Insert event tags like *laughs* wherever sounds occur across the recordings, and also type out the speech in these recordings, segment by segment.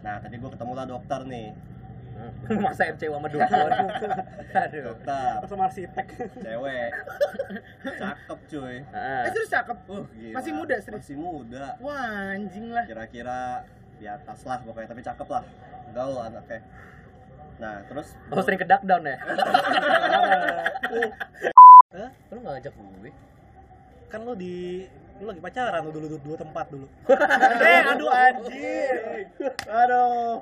nah tadi gue ketemu lah dokter nih Hmm. *laughs* Masa MCU sama dukun? *laughs* Aduh. dokter sama arsitek cewek *laughs* cakep cuy Ah. Eh terus cakep. uh gila. Masih muda, serius? masih muda Wah, anjing lah. kira-kira di atas lah pokoknya tapi cakep lah gaul anaknya nah terus Oh sering ke duck down ya? Hah? Lu ngajak gue? kan lu di lu lagi pacaran lu dulu dulu dua tempat dulu. *laughs* Eh, aduh anjir. Aduh.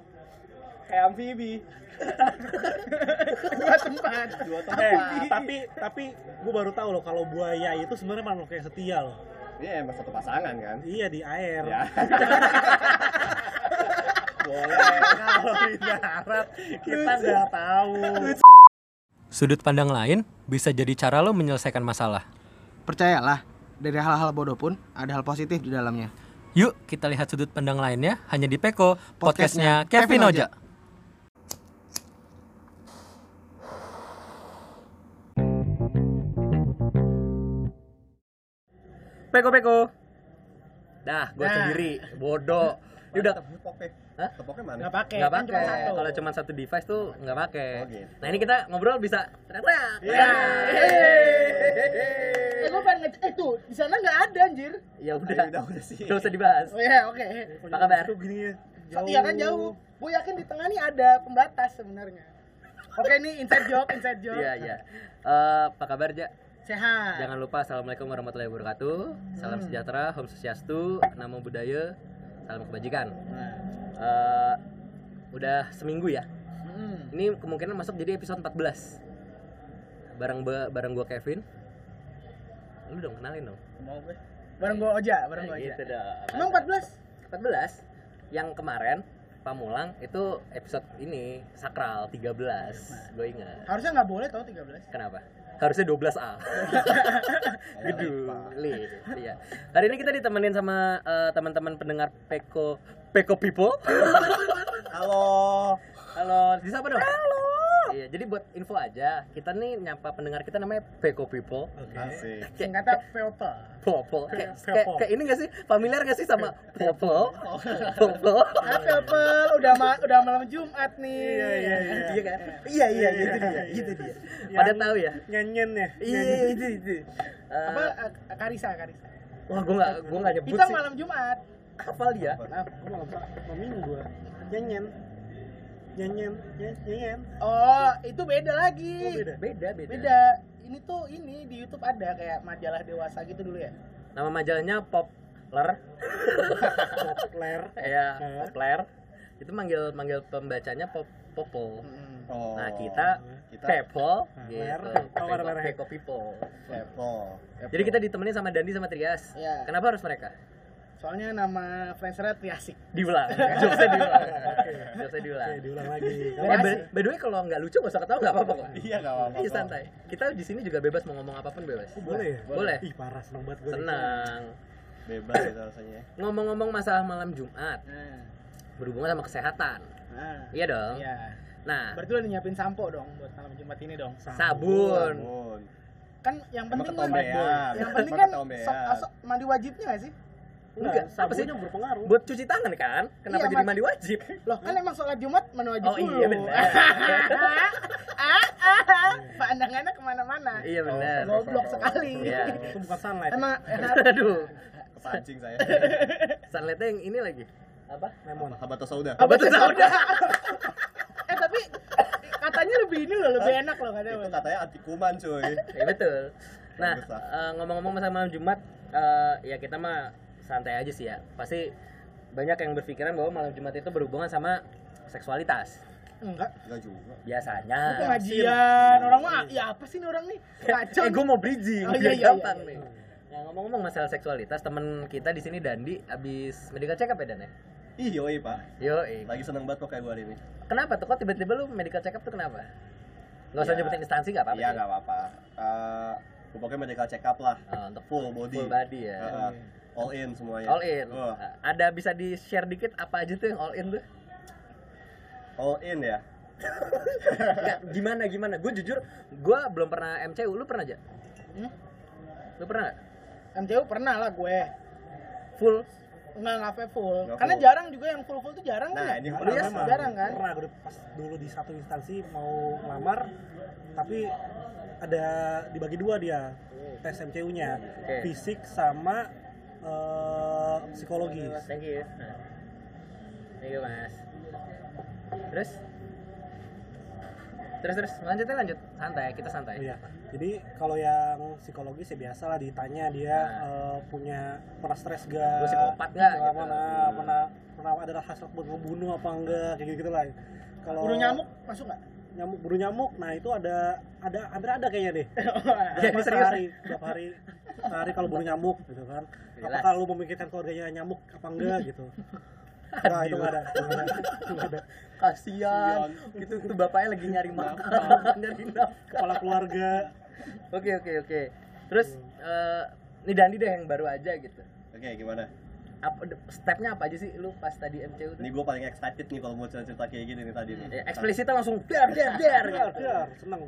kayak amfibi. *laughs* Dua tempat. dua eh tempat. tapi tapi gue baru tahu loh kalau buaya itu sebenarnya makhluk yang setia loh. Ini emang satu pasangan kan? Iya di air. Ya. *laughs* Boleh. Kalau di darat kita nggak tahu. Sudut pandang lain bisa jadi cara lo menyelesaikan masalah. Percayalah, dari hal-hal bodoh pun ada hal positif di dalamnya. Yuk kita lihat sudut pandang lainnya hanya di Peko, Podcastnya podcastnya Kevin Oja. Oja. Peko peko. Dah, gue Nah. sendiri. Bodoh. Ini udah Hah? tepoknya mana Enggak pakai. nggak kan cuma pakai. satu. Kalau cuma satu device tuh nggak pakai. Oh, gitu. Nah ini kita ngobrol bisa. Iya. Hehehe. Eh, gue pengen nge- eh tuh, di sana nggak ada anjir. Ya udah udah. udah udah sih Gak usah dibahas. Oh iya, oke. Apa kabar? Tuh gini ya Iya kan jauh. Gue yakin di tengah nih ada pembatas sebenarnya. Oke, ini inside joke, inside joke. Iya iya. Eh, apa kabar Ja? Sehat. Jangan lupa assalamualaikum warahmatullahi wabarakatuh. Salam sejahtera, Om Swastiastu, Namo Buddhaya, salam kebajikan. Nah. Eh, udah seminggu ya. Hmm. Ini kemungkinan masuk jadi episode 14. Bareng ba- bareng gua Kevin. Lu dong kenalin dong. Mau gue. Bareng gue Oja, bareng gue Nah, Oja. gitu dong. Emang 14? 14 yang kemarin Pamulang itu episode ini sakral 13 gue ingat Harusnya nggak boleh tau 13. kenapa harusnya 12A gedung li iya. Hari ini kita ditemenin sama eh, teman-teman pendengar Peko Peko People. *laughs* Halo. Halo disapa dong? Halo iya jadi buat info aja kita nih nyapa pendengar kita namanya Peko People. Asik. Singkatnya People. Popo. Kayak, ini gak sih? Familiar gak sih sama Popo? Popo. Ah, People, udah ma- udah malam Jumat nih. Iya, iya, iya. iya kan? Iya iya gitu dia gitu dia. Pada tahu ya? Nyanyen ya? Iya itu itu Eh, Apa eh, Karisa, Karisa. wah gue nggak gue nggak nyebut Kita sih. malam Jumat. hafal dia? Nah, gue malam malam minggu. Gue nyanyen nyanyen nyanyen Oh, itu beda lagi. Oh, beda. beda beda. Beda. Ini tuh ini di YouTube ada kayak majalah dewasa gitu dulu ya. nama majalahnya Popler. Popler. *laughs* Ya. Popler. Itu manggil manggil pembacanya Pop Popo oh. Nah kita kita Pepo Ler. gitu. Oh, People level jadi kita ditemenin sama Dandi sama Trias. Iya. kenapa harus mereka Soalnya nama Friendster Triasik. diulang *laughs* jokesnya diulang jokesnya diulang Oke, diulang lagi *laughs* Eh, by, by the way kalau nggak lucu gak usah ketawa nggak apa-apa kok iya gak apa-apa Iya santai. Kita di sini juga bebas mau ngomong apa pun bebas. Oh, boleh ya? Boleh. Ih parah seneng banget gue Tenang. bebas itu rasanya Ngomong-ngomong masalah malam Jumat Nah. berhubungan sama kesehatan. Nah. Iya dong. Iya. Nah, Berarti lo udah nyiapin sampo dong buat malam Jumat ini dong. sabun. Bangun. Kan yang penting kan yang penting kan sok, sok mandi wajibnya gak sih? Enggak, apa sih? berpengaruh Buat cuci tangan kan? Kenapa Iya, jadi mandi wajib? Loh, kan emang sholat Jumat mandi wajib Oh, dulu. iya, benar. ah, *laughs* ah, pandangannya ke mana-mana. Iya benar. Goblok sekali. Iya. itu bukan sunlight Emang *laughs* Aduh. kepancing saya *laughs* Sunlightnya yang ini lagi. Apa? lemon habatus sauda Betul. sauda? eh tapi katanya lebih ini loh, lebih enak loh katanya. itu katanya anti kuman cuy Iya betul. Nah, eh, ngomong-ngomong masalah malam Jumat, eh, ya kita mah santai aja sih ya. Pasti banyak yang berpikiran bahwa malam Jumat itu berhubungan sama seksualitas. Enggak. enggak juga Biasanya. Pengajian orang mah ya apa sih nih orang nih? Kacau. eh, gue mau bridging, Oh, biar iya, iya, gampang iya. nih. Nah, ngomong-ngomong masalah seksualitas, temen kita di sini Dandi abis medical check up ya Dan ya? ih yoi pak Yo, lagi seneng banget kok kayak gue hari ini kenapa tuh kok tiba-tiba lu medical check up tuh kenapa? Gak usah Ya. nyebutin instansi gak apa-apa iya nggak apa-apa Eh, pokoknya medical check up lah Ah, untuk full body full body ya. Heeh. All in semuanya All in. Wah, Ada bisa di share dikit apa aja tuh yang all in tuh? all in ya *laughs* Nggak, gimana gimana? Gue jujur, gue belum pernah MCU. Lu pernah aja? Hmm? Lu pernah? MCU pernah lah gue. Full Enggak enggak sampai full. Nggak Karena full. jarang juga yang full full tuh jarang Nah, kan. ini ya? Iya, memang. jarang kan. pernah gue pas dulu di satu instansi mau ngelamar tapi ada dibagi dua dia tes MCU-nya Oke. fisik sama eh, psikologi Thank you. Nah. Thank you, Mas. Terus? Terus terus lanjut ya, lanjut. Santai, kita santai. Iya. Jadi kalau yang psikologis ya biasa lah ditanya dia Nah. eh, punya pernah stres gak? Lu psikopat nggak, Pernah, gitu. pernah, pernah pernah ada hasrat buat ngebunuh apa enggak kayak gitu lah. Kalau Buru nyamuk masuk enggak? Nyamuk buru nyamuk, nah itu ada ada hampir ada kayaknya deh. Berapa serius? sehari, berapa hari sehari kalau buru nyamuk gitu kan. Jelas. Apakah lu memikirkan keluarganya nyamuk apa enggak gitu. Nah, itu nggak ada, ada, itu. Kasihan. Itu itu bapaknya lagi nyari makan, nyari nafkah. Kepala keluarga. Oke, oke, oke. Terus eh ini Dandi deh yang baru aja gitu. Oke, gimana? Apa stepnya apa aja sih lu pas tadi MCU tuh? Ini gue paling excited nih kalau mau cerita kayak gini nih tadi nih. Ya, eksplisitnya langsung der der Biar, gitu. biar, seneng.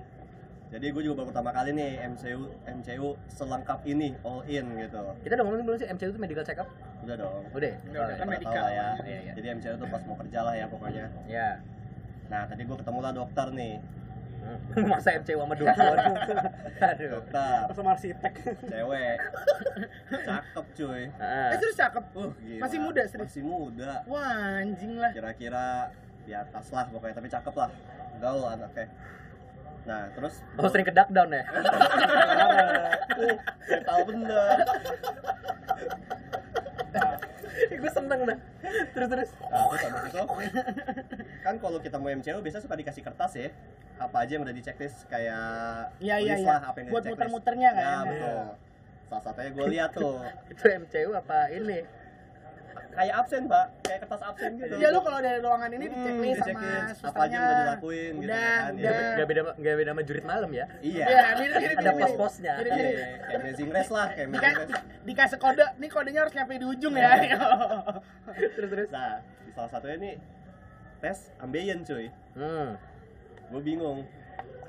Jadi gue juga baru pertama kali nih MCU MCU selengkap ini all in gitu. Kita udah ngomongin belum sih MCU itu medical check up? Udah dong. Udah. ya? Udah, udah, kan medical. ya. Iya, iya. Jadi MCU tuh pas mau kerja lah ya pokoknya. Ya. Nah tadi gue ketemu lah dokter nih. *laughs* Masa MCU sama dukun. *laughs* Aduh. Dokter, Sama arsitek. cewek, *laughs* cakep cuy. Ah. Eh serius cakep. Uh, gila. Masih muda, serius? Masih muda. Wah, anjing lah. Kira-kira di atas lah pokoknya tapi cakep lah. Gaul anaknya. Nah terus Oh sering ke down ya? uh, kayak tahu bener. gue seneng dah. Terus terus. Nah, terus habis itu kan kalau kita mau MCU biasanya suka dikasih kertas ya. Apa aja yang udah di checklist kayak Iya, iya, tulis iya. lah apa yang Buat di checklist. muter-muternya kan. Ya, betul. Salah satunya gue lihat tuh *laughs* Itu MCU apa ini? kayak absen, Mbak. Kayak kertas absen gitu. Iya lu kalau dari ruangan ini Hmm, diceklis sama di-checklist. susternya. Apa aja yang udah dilakuin gitu Udah, kan, udah. ya. Gak beda gak beda sama jurit malam ya? Iya. Iya, mirip mirip Ada mirip, mirip. pos-posnya. Mirip, Iya, mirip. kayak amazing race lah, kayak amazing Dika- race. dikasih kode, nih kodenya harus nyampe di ujung ya. *laughs* terus terus. Nah, di salah satunya nih tes ambeien cuy. Hmm. Gue bingung.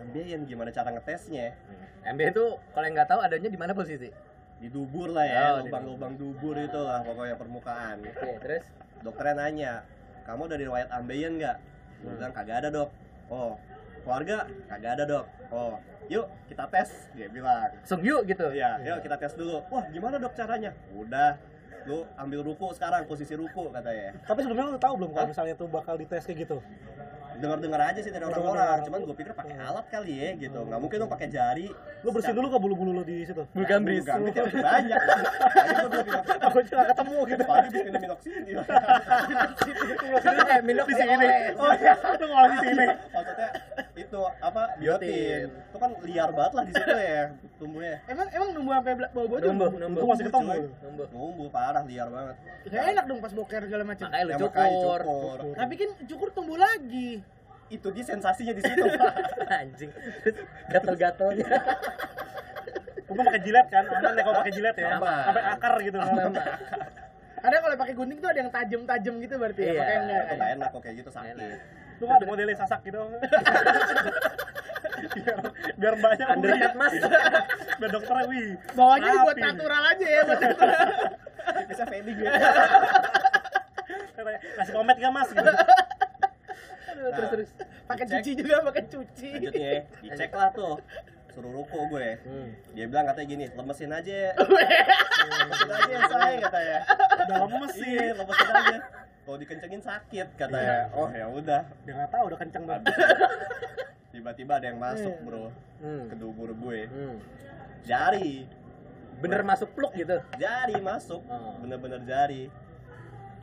Ambeien gimana cara ngetesnya? MB itu kalau yang nggak tahu adanya di mana posisi? Di dubur lah ya, Oh, di lubang-lubang dubur. itu lah pokoknya permukaan. Oke, terus? Dokternya nanya kamu dari riwayat ambeien nggak? Gue bilang kagak ada dok. Oh keluarga? Kagak ada dok. Oh yuk kita tes dia bilang. Langsung yuk gitu. iya yuk kita tes dulu. Wah gimana dok caranya? Udah lu ambil ruku sekarang posisi ruku katanya Tapi sebelumnya lu tahu belum kalau misalnya tuh bakal dites kayak gitu? Dengar dengar aja sih dari Dengar-dengar. orang-orang cuman gue pikir pakai alat kali ya gitu nggak mungkin dong pakai jari Lu bersihin dulu ke bulu-bulu lu di situ. Bulu gambris. Bulu gambris ya banyak *laughs* Aku nggak ketemu gitu. Tadi bikin minoxidil *laughs* eh, minum Di sini. Oh iya, lu ngomong di sini. maksudnya itu apa Biotin. itu kan liar banget lah di situ ya tumbuhnya emang emang numbuh sampai bawah bawah Numbuh, numbuh. Lu masih ketemu. Numbuh. numbuh parah liar banget Gak enak dong pas boker segala macam. Makanya lu Ya, cukur. Tapi kan cukur tumbuh lagi. Itu dia sensasinya di situ Pak. *laughs* Anjing. Terus gatel-gatelnya. Untung pakai jilet kan, aman ya kalau pakai jilet ya. Aman. Sampai akar gitu. Ada kalau pakai gunting tuh ada yang tajam-tajam gitu berarti ya. Iya. Pakai enggak. itu enak kok kayak gitu sakit. Lu ada modelnya sasak gitu. biar, *laughs* biar banyak Undercut mas. *laughs* biar dokternya wih. Bawahnya rapi buat nih. natural aja ya buat natural. bisa fading gitu Kasih komet gak mas? Gitu. Aduh, terus terus. Pakai cuci juga pakai cuci. lanjutnya ya, dicek lah tuh suruh ruko gue Hmm. dia bilang katanya gini lemesin aja *laughs* lemesin aja say katanya Udah lemes sih. iya lemesin aja kalau dikencengin sakit katanya oh ya udah Dia nggak tahu udah kenceng banget. tiba-tiba ada yang masuk bro Hmm. ke dubur gue Hmm. jari Bener masuk pluk gitu. jari masuk Oh. bener-bener jari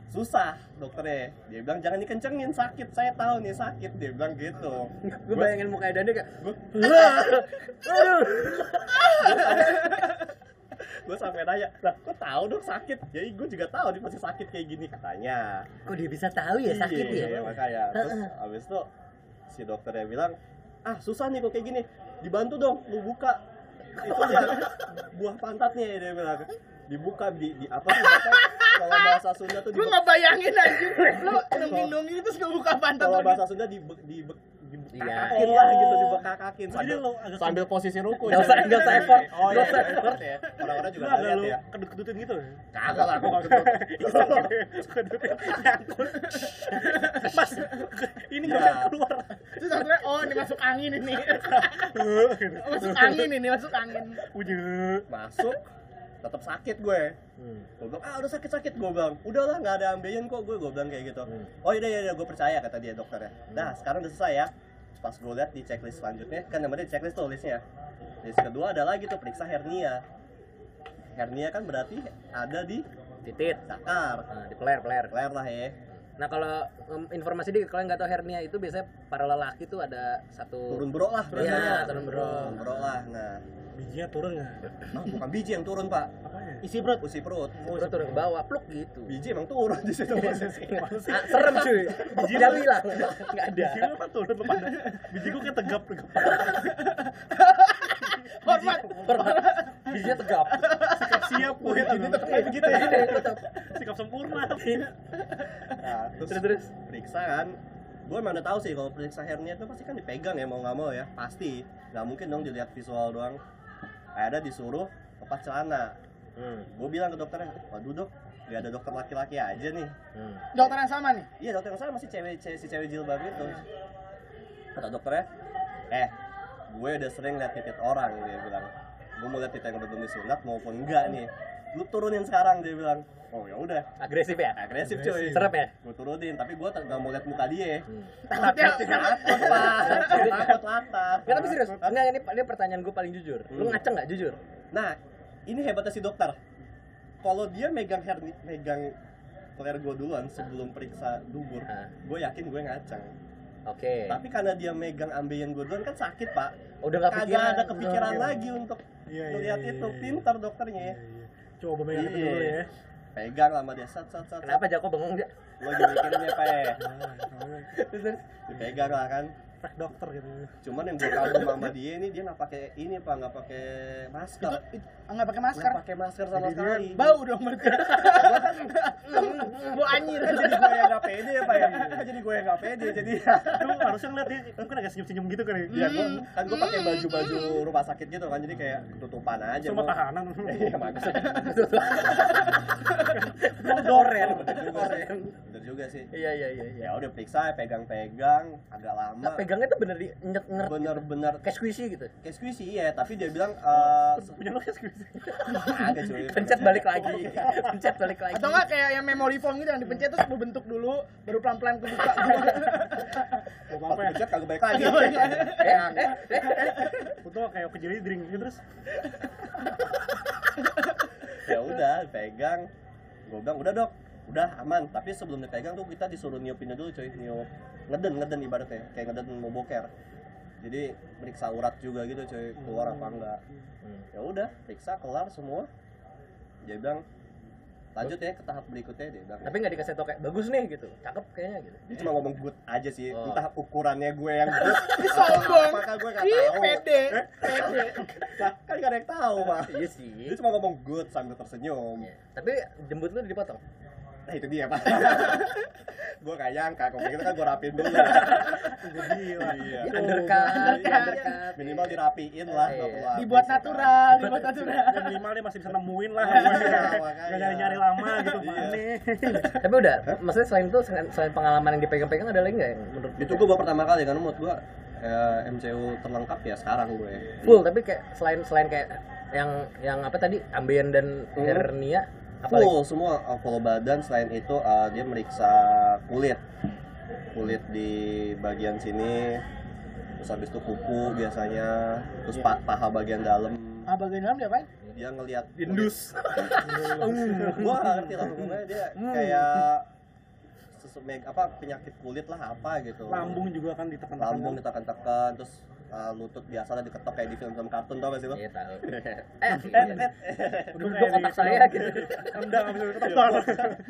susah dokternya. Dia bilang jangan dikencengin sakit. Saya tahu nih sakit. Dia bilang gitu. Gue bayangin muka Dani kayak gue sampai nanya lah kok tahu dong sakit? Ya gue juga tahu dia pasti sakit kayak gini katanya. Kok dia bisa tahu ya sakit iya, ya? makanya. Terus abis itu si dokternya bilang ah susah nih kok kayak gini. Dibantu dong lu buka. Itu ya *laughs* buah pantatnya dia bilang dibuka di, di apa sih bahasa kalau bahasa Sunda tuh Gue di, nggak bayangin anjir. Lu nungging-nungging terus nggak buka pantat kalau lu. bahasa Sunda di, di, Iya. dibekakakin lah gitu dibekakakin Jadi sambil, lo sambil posisi ruku Nggak usah- nggak usah effort. oh Nggak iya usah effort ya orang-orang juga Lu nggak lihat ya kedut-kedutin gitu ya? kagak lah gua Kedutin. Mas, ini nggak Iya. bisa keluar. Terus akhirnya oh ini masuk angin ini. *laughs* masuk angin ini, masuk angin. Punya. masuk tetap sakit gue. Hmm. gue bilang ah udah sakit sakit gue bilang udahlah nggak ada ambeien kok. Gue gue bilang kayak gitu. Oh iya iya gue percaya kata dia dokternya. Dah sekarang udah selesai ya. Pas gue lihat di checklist selanjutnya kan namanya di checklist tuh listnya. List kedua ada lagi tuh periksa hernia. Hernia kan berarti ada di titit. Sakar. Nah, di peler peler. Ler lah ya nah kalau em, informasi dikit kalau nggak tahu hernia itu biasanya para lelaki tuh ada satu turun bro lah Iya, turun bro. turun bro lah nah Bijinya turun nggak? ah, bukan biji yang turun pak Apanya? isi perut isi perut Terus turun ke bawah pluk gitu biji emang turun di situ posisi Ah, serem cuy dia bilang nggak ada Biji lu apa turun lu pada? Biji gua kayak tegap tegap. *laughs* Hormat. Hormat. Bijinya tegap Sikap siap gue ini tetap kayak begitu ya. Sikap sempurna. Nah, terus, Terus, terus. periksa kan gue emang udah tahu sih kalau periksa hernia itu pasti kan dipegang ya mau nggak mau ya pasti nggak mungkin dong dilihat visual doang ada disuruh lepas celana hmm. gue bilang ke dokternya waduh dok nggak ada dokter laki-laki aja nih Hmm. Dokter yang sama nih. iya dokter yang saya masih cewek cewek si cewek jilbab itu kata dokternya eh gue udah sering lihat titik orang dia bilang gue mau lihat titik yang udah belum disunat maupun enggak nih. Lu turunin sekarang dia bilang. Oh ya udah. Agresif ya? Agresif cuy serem ya? Gue turunin tapi gue nggak mau lihat muka dia. Takutnya takut pak takut latar. Nggak, tapi serius. Enggak ini ini pertanyaan gue paling jujur. Lu Hmm. ngaceng nggak jujur? Nah ini hebatnya si dokter. Kalau dia megang herni megang peler gue duluan sebelum periksa dubur Hah. gue yakin gue ngaceng. Oke. Tapi karena dia megang ambeien gue duluan kan sakit pak udah nggak kagak pikiran. ada kepikiran Udah. lagi untuk Iya, iya, melihat iya, itu. iya. pintar dokternya ya. Coba megang itu Iya. dulu ya. pegang sama dia. Sat sat sat kenapa Jako bengong dia? Lagi mikirin ya pak ya. Nah, *laughs* dipegang lah kan Prak dokter gitu. cuman yang gue kagum sama dia ini dia nggak pakai ini pak nggak pakai masker itu nggak pakai masker. nggak pakai masker sama sekali Bau dong berarti. *laughs* Bau anjir. jadi gue yang nggak pede ya pak ya *laughs* jadi gue yang nggak pede jadi *laughs* Lu harusnya ngeliat dia mungkin agak senyum-senyum gitu kan ya. ya gue kan gue pakai baju baju rumah sakit gitu kan jadi kayak ketutupan aja Cuma tahanan. iya makanya Doren. Doren. Bener juga sih. Iya iya iya iya. Ya udah periksa pegang-pegang agak lama. Nah, pegangnya tuh bener di nyet nyet bener-bener. kayak squishy gitu? Kayak squishy iya. Tapi dia bilang eh Punya lu kayak gitu. ada cuy. *laughs* Pencet balik lagi. Pencet balik lagi. Atau enggak kayak yang memory foam gitu yang dipencet terus berbentuk dulu baru pelan-pelan kebuka. Apa-apa *laughs* ya. pencet kagak balik lagi. Eh, eh, eh, eh. Foto kayak kejeli drink gitu terus. *laughs* ya udah pegang. Gue bilang udah dok udah aman. Tapi sebelum dipegang tuh kita disuruh niupinnya dulu coy. Niup ngeden ngeden ibaratnya. Kayak ngeden mau boker. Jadi periksa urat juga gitu coy. Keluar apa enggak. Ya udah periksa kelar semua. Dia bilang lanjut ya ke tahap berikutnya dia bilang. Tapi nggak dikasih tau kayak bagus nih gitu. Cakep kayaknya gitu. Dia cuma ngomong good aja sih. Oh. entah ukurannya gue yang good. *laughs* Sombong. apakah gue gak Ih, tahu? pede. *laughs* Pede. Lah, kan gak ada yang tahu pak. Iya dia sih cuma ngomong good sambil tersenyum. Iya. tapi jembut lu dipotong Nah itu dia pak *laughs* Gue gak nyangka, kalau gitu kan gue rapin dulu Gue gila. Iya undercut di Undercut. undercut Minimal dirapiin lah Iya. perlu. Dibuat natural, dibuat natural. Ya, minimal dia masih bisa nemuin lah. Iya. Gak nyari-nyari lama gitu. Iya. Aneh. *laughs* tapi udah maksudnya selain itu selain, pengalaman yang dipegang-pegang ada lagi nggak yang menurut Itu gue baru pertama kali kan menurut gue eh, MCU terlengkap ya sekarang gue full tapi kayak selain selain kayak yang yang apa tadi ambien dan Hmm. hernia? Full semua, uh, full badan Selain itu uh, dia meriksa kulit. Kulit di bagian sini Terus habis itu kuku biasanya Terus pa- paha bagian dalam. Ah, bagian dalam dia apa? Dia ngelihat Indus. *laughs* gua gak ngerti lah dia kayak sesu meg- apa penyakit kulit lah apa gitu. Lambung juga kan ditekan. lambung ditekan-tekan terus uh, lutut biasa lah diketok kayak di film-film kartun tau gak sih lo? Iya tahu. *laughs* Eh, Eh, Udah duduk kayak otak di saya film. gitu. Tendang abis itu tendang.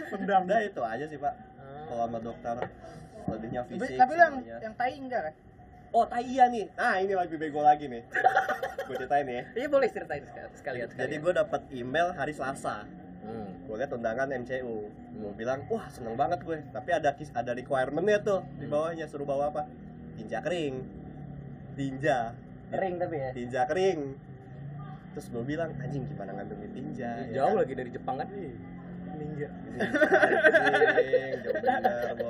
Tendang. Udah itu aja sih pak kalau sama dokter lebihnya fisik tapi yang yang tai enggak kan? oh tai iya nih nah ini lebih bego lagi nih *laughs* gue ceritain nih Iya boleh ceritain sekali- sekalian. jadi gue dapat email hari Selasa Hmm. gue lihat undangan MCU gue bilang wah seneng banget gue tapi ada ada requirementnya tuh di bawahnya suruh bawa apa tinja kering tinja Kering tapi ya. tinja kering terus gue bilang anjing gimana ngambil tinja ya Jauh kan? lagi dari Jepang kan? ninja *laughs*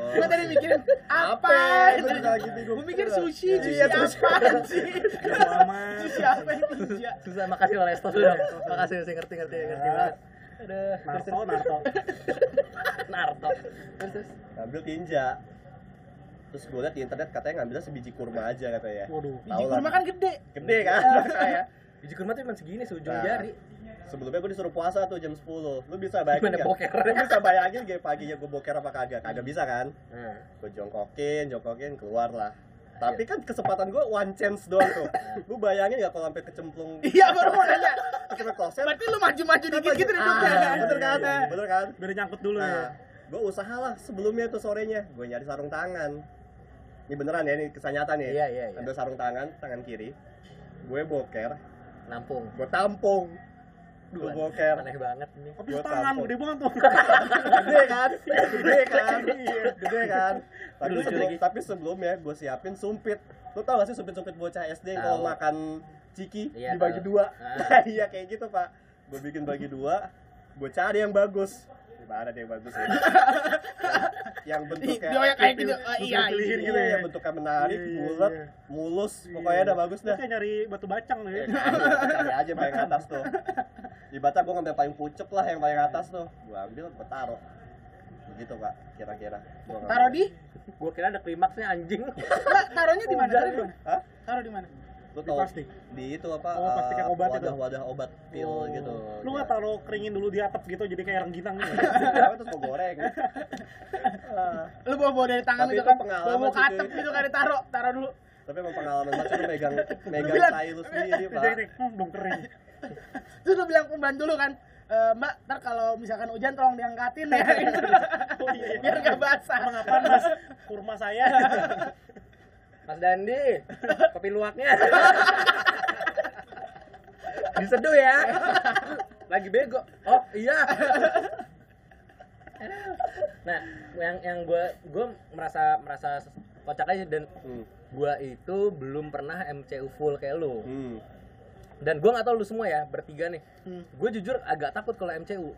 Gue tadi mikirin apa? Gue mikir sushi, sushi Iya, apa sushi. sih? Bodo amat Sushi apa ninja? Susah, makasih oleh Estos dong. Makasih saya ngerti ngerti ngerti banget. Aduh, Naruto *laughs* Naruto Naruto. Terus ngambil tinja terus gue liat di internet katanya ngambilnya sebiji kurma aja katanya. Waduh. Tahu Biji lah. kurma kan gede. gede kan? *laughs* Kayak Biji kurma tuh cuma segini seujung Nah, jari. sebelumnya gue disuruh puasa tuh jam 10 lu bisa bayangin Gimana boker? lu bisa bayangin kayak paginya gue boker apa kagak? Kagak bisa kan? Nah, gue jongkokin jongkokin keluar lah. Tapi kan kesempatan gue one chance doang tuh. Lu bayangin nggak kalau sampai kecemplung? Iya baru mau nanya. *laughs* kecemplung kloset. Berarti lu maju-maju dikit gitu deh ah, duduknya. bener kan? Bener kan? Biar nyangkut dulu nah ya. gue usaha lah sebelumnya tuh sorenya. Gue nyari sarung tangan ini beneran ya ini kisah nyata nih Iya, iya, iya. ambil sarung tangan tangan kiri. Gue boker. Nampung. gue tampung. Gue Duh, boker. Aneh banget ini. tapi tangan gede banget tuh. *laughs* Gede kan? Gede kan? Gede kan? Tapi Lucu sebelum, lagi. tapi sebelumnya gue siapin sumpit. Lu tau gak sih sumpit-sumpit bocah SD kalau makan ciki Iya, dibagi tahu. dua? Ah. *laughs* iya kayak gitu pak. Gue bikin bagi dua. Gue cari yang bagus deh yang bagus ya *laughs* yang bentuknya Dia kayak gitu. Oh, iya, iya. gitu ya yang bentuknya menarik Iya, iya, bulat iya. mulus pokoknya udah bagus dah kayak nyari batu bacang tuh ya cari aja yang paling atas tuh di Batak gue ngambil paling pucuk lah yang paling atas tuh gue ambil gue taruh begitu pak kira-kira Gua. Taruh di? Gua kira ada klimaksnya anjing. Enggak, taruhnya di mana? Udah. Taruh di mana? Hah? Taruh di mana? Lu tau plastik? di itu apa Oh, plastik yang eh, obat itu? wadah wadah obat pil Oh. gitu lu nggak taruh keringin dulu di atap gitu jadi kayak rengginang gitu *laughs* terus gue goreng *laughs* Lu bawa-bawa dari tangan Tapi itu itu kan. Bawa sih, katep cuy. gitu kan ditaruh, taruh dulu. tapi emang pengalaman banget sih lu megang *laughs* megang tai lu sendiri pak hmm, belum kering Terus lu bilang pembantu lu kan, "E, Mbak, ntar kalau misalkan hujan tolong diangkatin ya. oh iya Biar nggak basah. emang apaan mas kurma saya Mas Dandi, *laughs* kopi luwaknya. Diseduh ya. Lagi bego. Oh, iya. Nah, yang yang gue gue merasa merasa kocak aja dan hmm. gue itu belum pernah MCU full kayak lu. Hmm. Dan gue nggak tahu lu semua ya bertiga nih. Hmm. Gue jujur agak takut kalau MCU.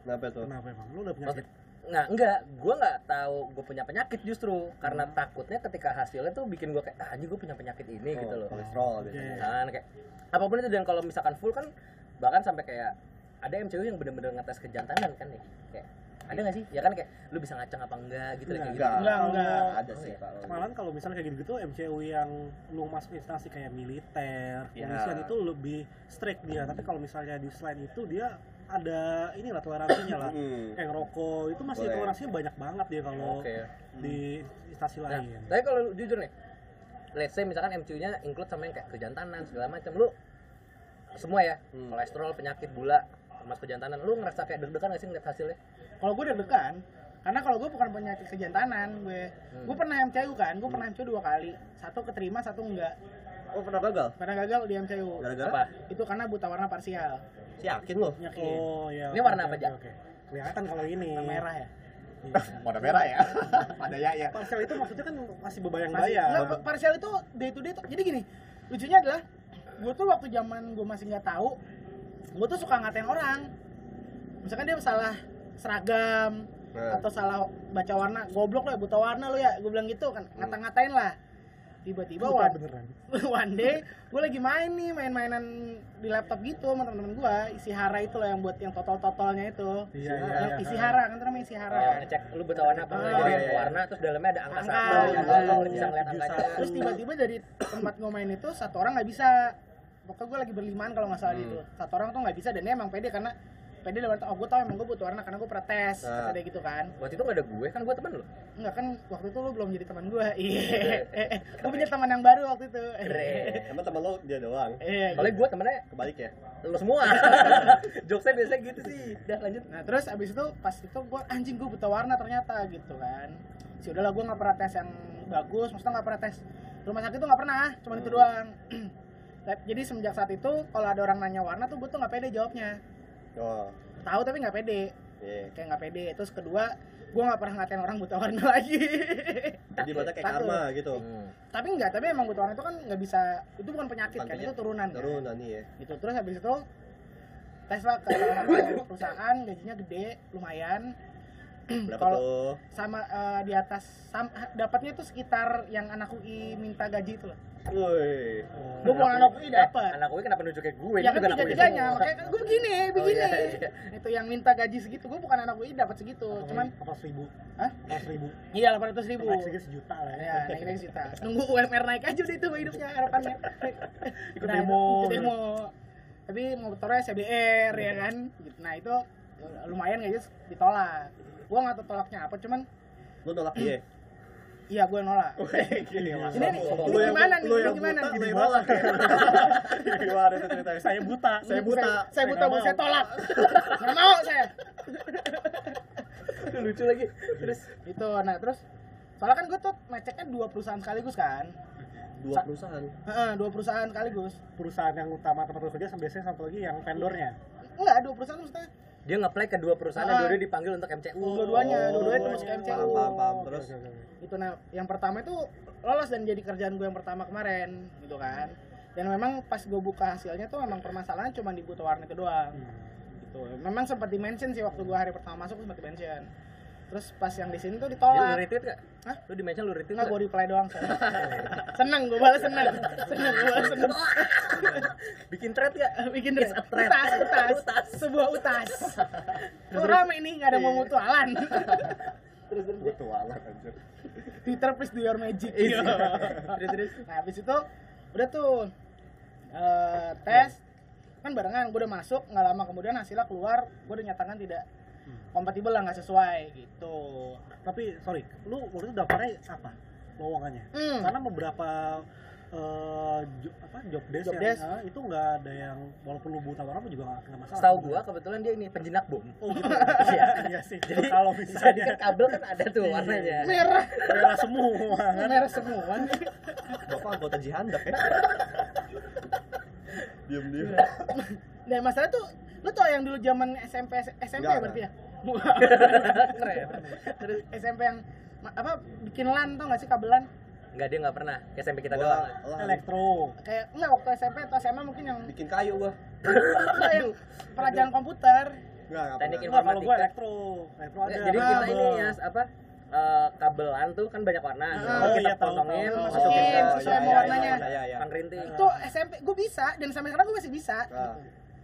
kenapa tuh kenapa emang lu udah penyakit Nah, enggak, gue nggak tahu gue punya penyakit justru. Karena takutnya ketika hasilnya tuh bikin gue kayak ah, anjing gue punya penyakit ini gitu loh. kolesterol biasanya. Kan kayak apa pun itu. Dan kalau misalkan full kan bahkan sampai kayak ada MCU yang bener-bener ngetes kejantanan kan nih. Kayak ada nggak sih? Ya kan kayak lu bisa ngacang apa enggak? Gitu kayak gitu. Enggak Enggak, enggak. ada sih pak. Malahan kalau misalnya kayak gitu-gitu MCU yang lu masuk instansi kayak militer, Ya. polisian itu lebih strict dia. Tapi kalau misalnya di selain itu dia ada inilah toleransinya lah. *clears throat* Hmm. Kayak ngerokok itu masih Boleh. toleransinya banyak banget dia kalau oke di instansi nah lain. tapi kalau jujur nih let's say misalkan MCU-nya include sama yang kayak kejantanan segala macam lu semua ya Hmm. kolesterol penyakit gula termasuk kejantanan lu ngerasa kayak deg-degan gak sih ngeliat hasilnya Kalau gue deg-degan, karena kalau gue bukan penyakit kejantanan, gue Hmm. gue pernah MCU kan, gue pernah MCU dua kali, satu keterima, satu enggak. Oh pernah gagal Pernah gagal di MCU. gara-gara apa Itu karena buta warna parsial, yakin lo yakin. Oh iya. Ini warna apa, oke. Kelihatan kalau ini. Warna merah ya. Iya. *laughs* pada merah ya *laughs* pada ya ya Parsial itu maksudnya kan masih bebayang-bayang. enggak, parsial itu day to day tuh. Jadi gini, lucunya adalah gue tuh waktu zaman gue masih nggak tahu, gue tuh suka ngatain orang. Misalkan dia salah seragam Nah. atau salah baca warna, goblok lo ya buta warna lo ya, gue bilang gitu kan, ngata-ngatain lah. Tiba-tiba one, beneran. *laughs* one day gue lagi main nih main-mainan di laptop gitu sama temen-temen gue isi hara itu loh yang buat yang totol-totolnya itu Iya, iya, iya. isi hara kan namanya isi hara Oh, ngecek lu buta warna apa jadi iya, iya. warna terus dalamnya ada angka Angka, satu iya, gitu iya, iya. bisa ngeliat angkanya terus tiba-tiba dari tempat gue main itu satu orang nggak bisa pokoknya gue lagi berlimaan kalau nggak salah Hmm. gitu satu orang tuh nggak bisa dan dia emang pede karena pede dalam arti, oh gue tau emang gue butuh warna karena gue pernah tes Ah. kata dia gitu kan. Waktu itu gak ada gue kan gue temen lu. Enggak kan waktu itu lu belum jadi teman gue *laughs* iya. Gue punya teman yang baru waktu itu. Keren. Emang temen lo dia doang? Iya. Soalnya gue temennya kebalik ya? lu semua. *laughs* Jokesnya biasanya gitu sih. Udah lanjut. Nah terus abis itu pas itu gue anjing gue buta warna ternyata gitu kan. Si udahlah gue nggak pernah tes yang bagus, maksudnya nggak pernah tes. Rumah sakit tuh nggak pernah, cuma itu doang. *clears throat* Jadi semenjak saat itu kalau ada orang nanya warna tuh gue tuh nggak pede jawabnya. Oh Tahu tapi nggak pede, iya. Kayak nggak pede. Terus kedua gue nggak pernah ngatain orang buta warna *laughs* lagi. Jadi berarti kayak karma gitu. Hmm. tapi enggak tapi emang buta warna itu kan nggak bisa itu bukan penyakit Bukan kan itu turunan kan. Turunan nih ya. gitu. Terus habis itu tes lah ke perusahaan gajinya gede lumayan *clears throat* Berapa Kalau- tuh? sama eh, di atas sam- dapatnya tuh sekitar yang anak UI minta gaji itu loh Woi. gue bukan anak UI dapat Eh, anak gue kenapa nunjuk kayak gue? ya kan juga anak tiga gue tiganya semua. makanya kan gue begini begini iya, iya. itu yang minta gaji segitu gue bukan anak UI dapat segitu cuman apa seribu Hah? apa seribu iya delapan ratus ribu naik sedikit sejuta lah ya ya naik naik juta nunggu UMR naik aja udah itu hidupnya harapannya *laughs* Ikut Nah, demo. ikut demo tapi motornya CBR ya kan Gitu. nah itu lumayan aja ditolak gua nggak tahu tolaknya apa cuman Lu nolak dia. iya gue nolak Gini. Ini nih, Lu gimana nih? Lu gimana buta, nih? lu nolak. *laughs* Gimana itu ceritanya? saya buta Saya buta. saya, buta bu saya tolak nggak mau saya *laughs* lucu lagi. Terus itu nah terus soalnya kan gue tuh ngeceknya dua perusahaan sekaligus kan Dua perusahaan. Heeh, dua perusahaan sekaligus perusahaan yang utama tempat kerja sama biasanya satu lagi yang vendornya enggak dua perusahaan maksudnya dia ngeplay ke dua perusahaan Ah. dua-dua dipanggil untuk MCU. dua-duanya dua-duanya terus ke Paham, MCU paham, paham. Terus? Itu nah yang pertama itu lolos dan jadi kerjaan gue yang pertama kemarin gitu kan. Dan memang pas gue buka hasilnya tuh memang permasalahannya cuma di buta warna itu doang gitu. Memang sempat di mention sih waktu gue hari pertama masuk sempat di mention terus pas yang di sini tuh Jadi lu ditolak retweet gak? Hah? Lu di mention lu retweet Enggak, gak? gue reply doang soalnya. seneng, gue balas seneng Seneng, gue balas seneng Bikin thread gak? *laughs* Bikin It's deh, a thread. utas, utas, sebuah utas *laughs* Kok rame nih, gak ada mau mutualan *laughs* mutualan anjir. Twitter please do your magic Iya. Yo. Terus terus. Nah habis itu udah tuh eh, tes kan barengan gue udah masuk nggak lama kemudian hasilnya keluar gue udah nyatakan tidak kompatibel lah nggak sesuai gitu tapi sorry lu waktu itu daftarnya apa lowongannya Hmm. karena beberapa jo- apa job desk, Job yang, desk. eh, itu nggak ada yang walaupun lu buta warna pun juga nggak masalah Setahu gua kebetulan dia ini penjinak bom. oh gitu *laughs* Iya. iya sih kalau Jadi misalnya kan kabel kan ada tuh warnanya. merah merah semua kan merah semua nih Bapak anggota jihandak ya. *laughs* Diam diam. dan masalah tuh lu tau yang dulu zaman SMP SMP Enggak, berarti *laughs* ya Keren. terus SMP yang apa bikin LAN tau gak sih kabelan Enggak dia enggak pernah. Ke SMP kita Gua doang. elektro kayak enggak waktu SMP atau SMA mungkin yang bikin kayu gua. enggak yang pelajaran komputer Enggak, Teknik. Enggak, kalau gua Informatika. elektro elektro ada jadi kita ini ya apa eh, kabelan tuh kan banyak warna. Ah, oh kita iya, potongin, tahu. masukin ke sesuai sama iya, warnanya. iya, Iya, iya. Pan rinting. itu SMP gue bisa dan sampai sekarang gue masih bisa Nah,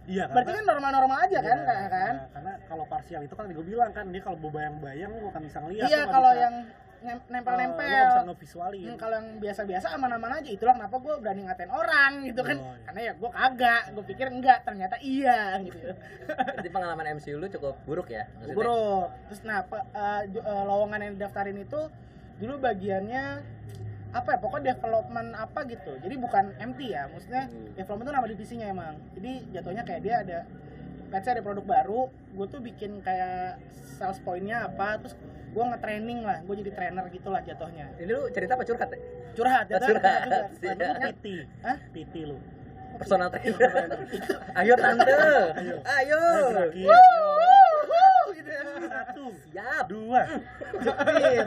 iya berarti kan normal-normal aja kan Iya, kan kan? nah, karena kalau parsial itu kan gue bilang kan dia kalau bayang-bayang lu akan bisa ngeliat iya kalau bisa- yang lu nempel-nempel. Nggak bisa ngevisualin. Hmm, kalau yang biasa-biasa aman-aman aja itulah kenapa gue berani ngatain orang gitu kan. Oh, iya. karena ya gue kagak gue pikir enggak ternyata iya gitu. Jadi pengalaman MCU lu cukup buruk ya maksudnya. buruk. Terus nah pe- eh, jo- eh, lowongan yang didaftarin itu dulu bagiannya apa ya pokoknya development apa gitu jadi bukan MT ya maksudnya Hmm. development itu nama divisinya emang jadi jatuhnya kayak dia ada let's ada produk baru gue tuh bikin kayak sales pointnya apa terus gue nge-training lah gue jadi trainer gitu lah jatuhnya Ini lu cerita apa curhat ya? curhat jatuhnya Curhat. juga *laughs* Iya. Lu Nah, PT Hah? PT lu Personal trainer. *laughs* Ayo tante. Ayo. Ya. satu Siap. dua jepit.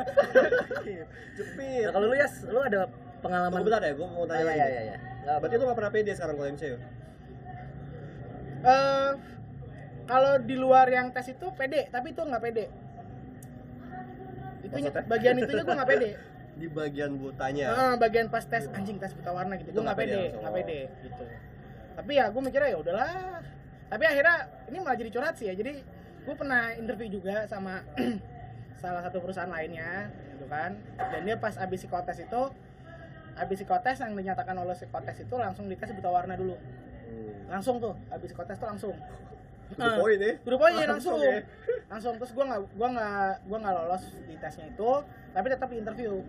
Jepit. Nah, kalau lu Yas, lu ada pengalaman Tunggu bentar ya, gua mau Oh, tanya iya, lagi. iya, iya, iya. Nggak Berarti lu gak pernah pede sekarang kalau MCU? Eh, kalau di luar yang tes itu pede tapi itu nggak pede itu Maksudnya? bagian itunya gue nggak pede *laughs* Di bagian butanya. Heeh, bagian pas tes anjing tes buta warna gitu Itu gue nggak nggak pede nggak pede gitu tapi ya gue mikirnya ya udahlah tapi akhirnya ini malah jadi curhat sih ya jadi gue pernah interview juga sama *clears throat* salah satu perusahaan lainnya gitu kan dan dia pas abis psikotes itu abis psikotes yang dinyatakan lolos psikotes itu langsung dites buta warna dulu Hmm. langsung tuh abis psikotes tuh langsung To the point ya. Udah poin *laughs* Langsung langsung. ya. Langsung terus gua nggak gua nggak gua nggak lolos di tesnya itu, tapi tetap di interview.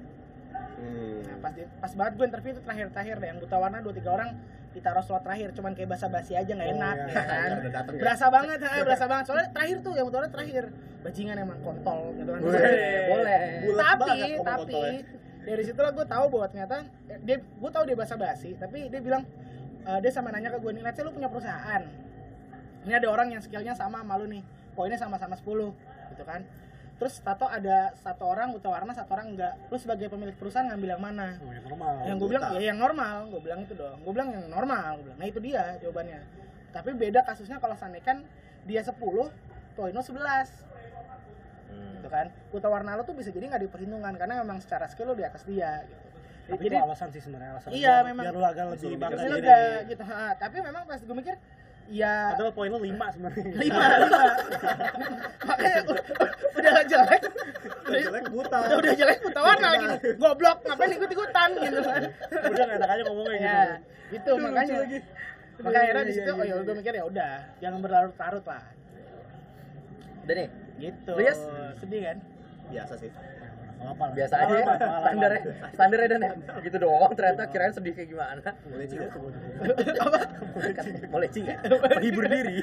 Hmm. Nah, pas pas banget gua interview itu terakhir-terakhir deh yang buta warna dua tiga orang ditaruh slot terakhir cuman kayak basa-basi aja nggak Oh, enak iya. ya kan. Dateng ya. Berasa banget, ha, berasa banget. Soalnya terakhir tuh yang buta warna terakhir. Bajingan emang kontol gitu kan. Boleh, *laughs* boleh. Tapi tapi kontolnya. dari situlah gue tahu bahwa ternyata dia gue tahu dia basa-basi tapi dia bilang eh, dia sama nanya ke gue nih let's say lu punya perusahaan ini ada orang yang skillnya sama sama lu nih poinnya sama-sama 10 gitu kan terus tato ada satu orang buta warna satu orang enggak. Lu sebagai pemilik perusahaan ngambil yang mana? Oh, yang normal. yang gue bilang ya yang normal. Gue bilang itu dong gue bilang yang normal. Gue bilang nah itu dia jawabannya. Tapi beda kasusnya kalau seandainya kan dia 10 Toino 11 gitu kan? Buta warna lo tuh bisa jadi nggak diperhitungkan karena memang secara skill lo di atas dia gitu. Tapi jadi itu alasan sih sebenarnya alasan. Iya, biar- memang. Biar lu agak lebih bangga gitu. Ha. tapi memang pas gue mikir ya Padahal poin lu 5 sebenarnya. lima lima *laughs* makanya udah jelek Udah jelek buta. udah, udah jelek buta warna lagi goblok ngapain ikut ikutan gitu kan Udah enggak enak aja ngomongnya gitu. ya itu makanya makanya akhirnya Iya, di situ iya, oh ya iya. gue mikir ya udah jangan berlarut-larut lah Udah nih, gitu Lu, Yas? sedih kan Biasa sih. Apa? biasa aja ya. Standarnya, standarnya dan ya. Gitu doang ternyata kirain sedih kayak gimana. Boleh sih. Kan mau lecing ya? Menghibur diri.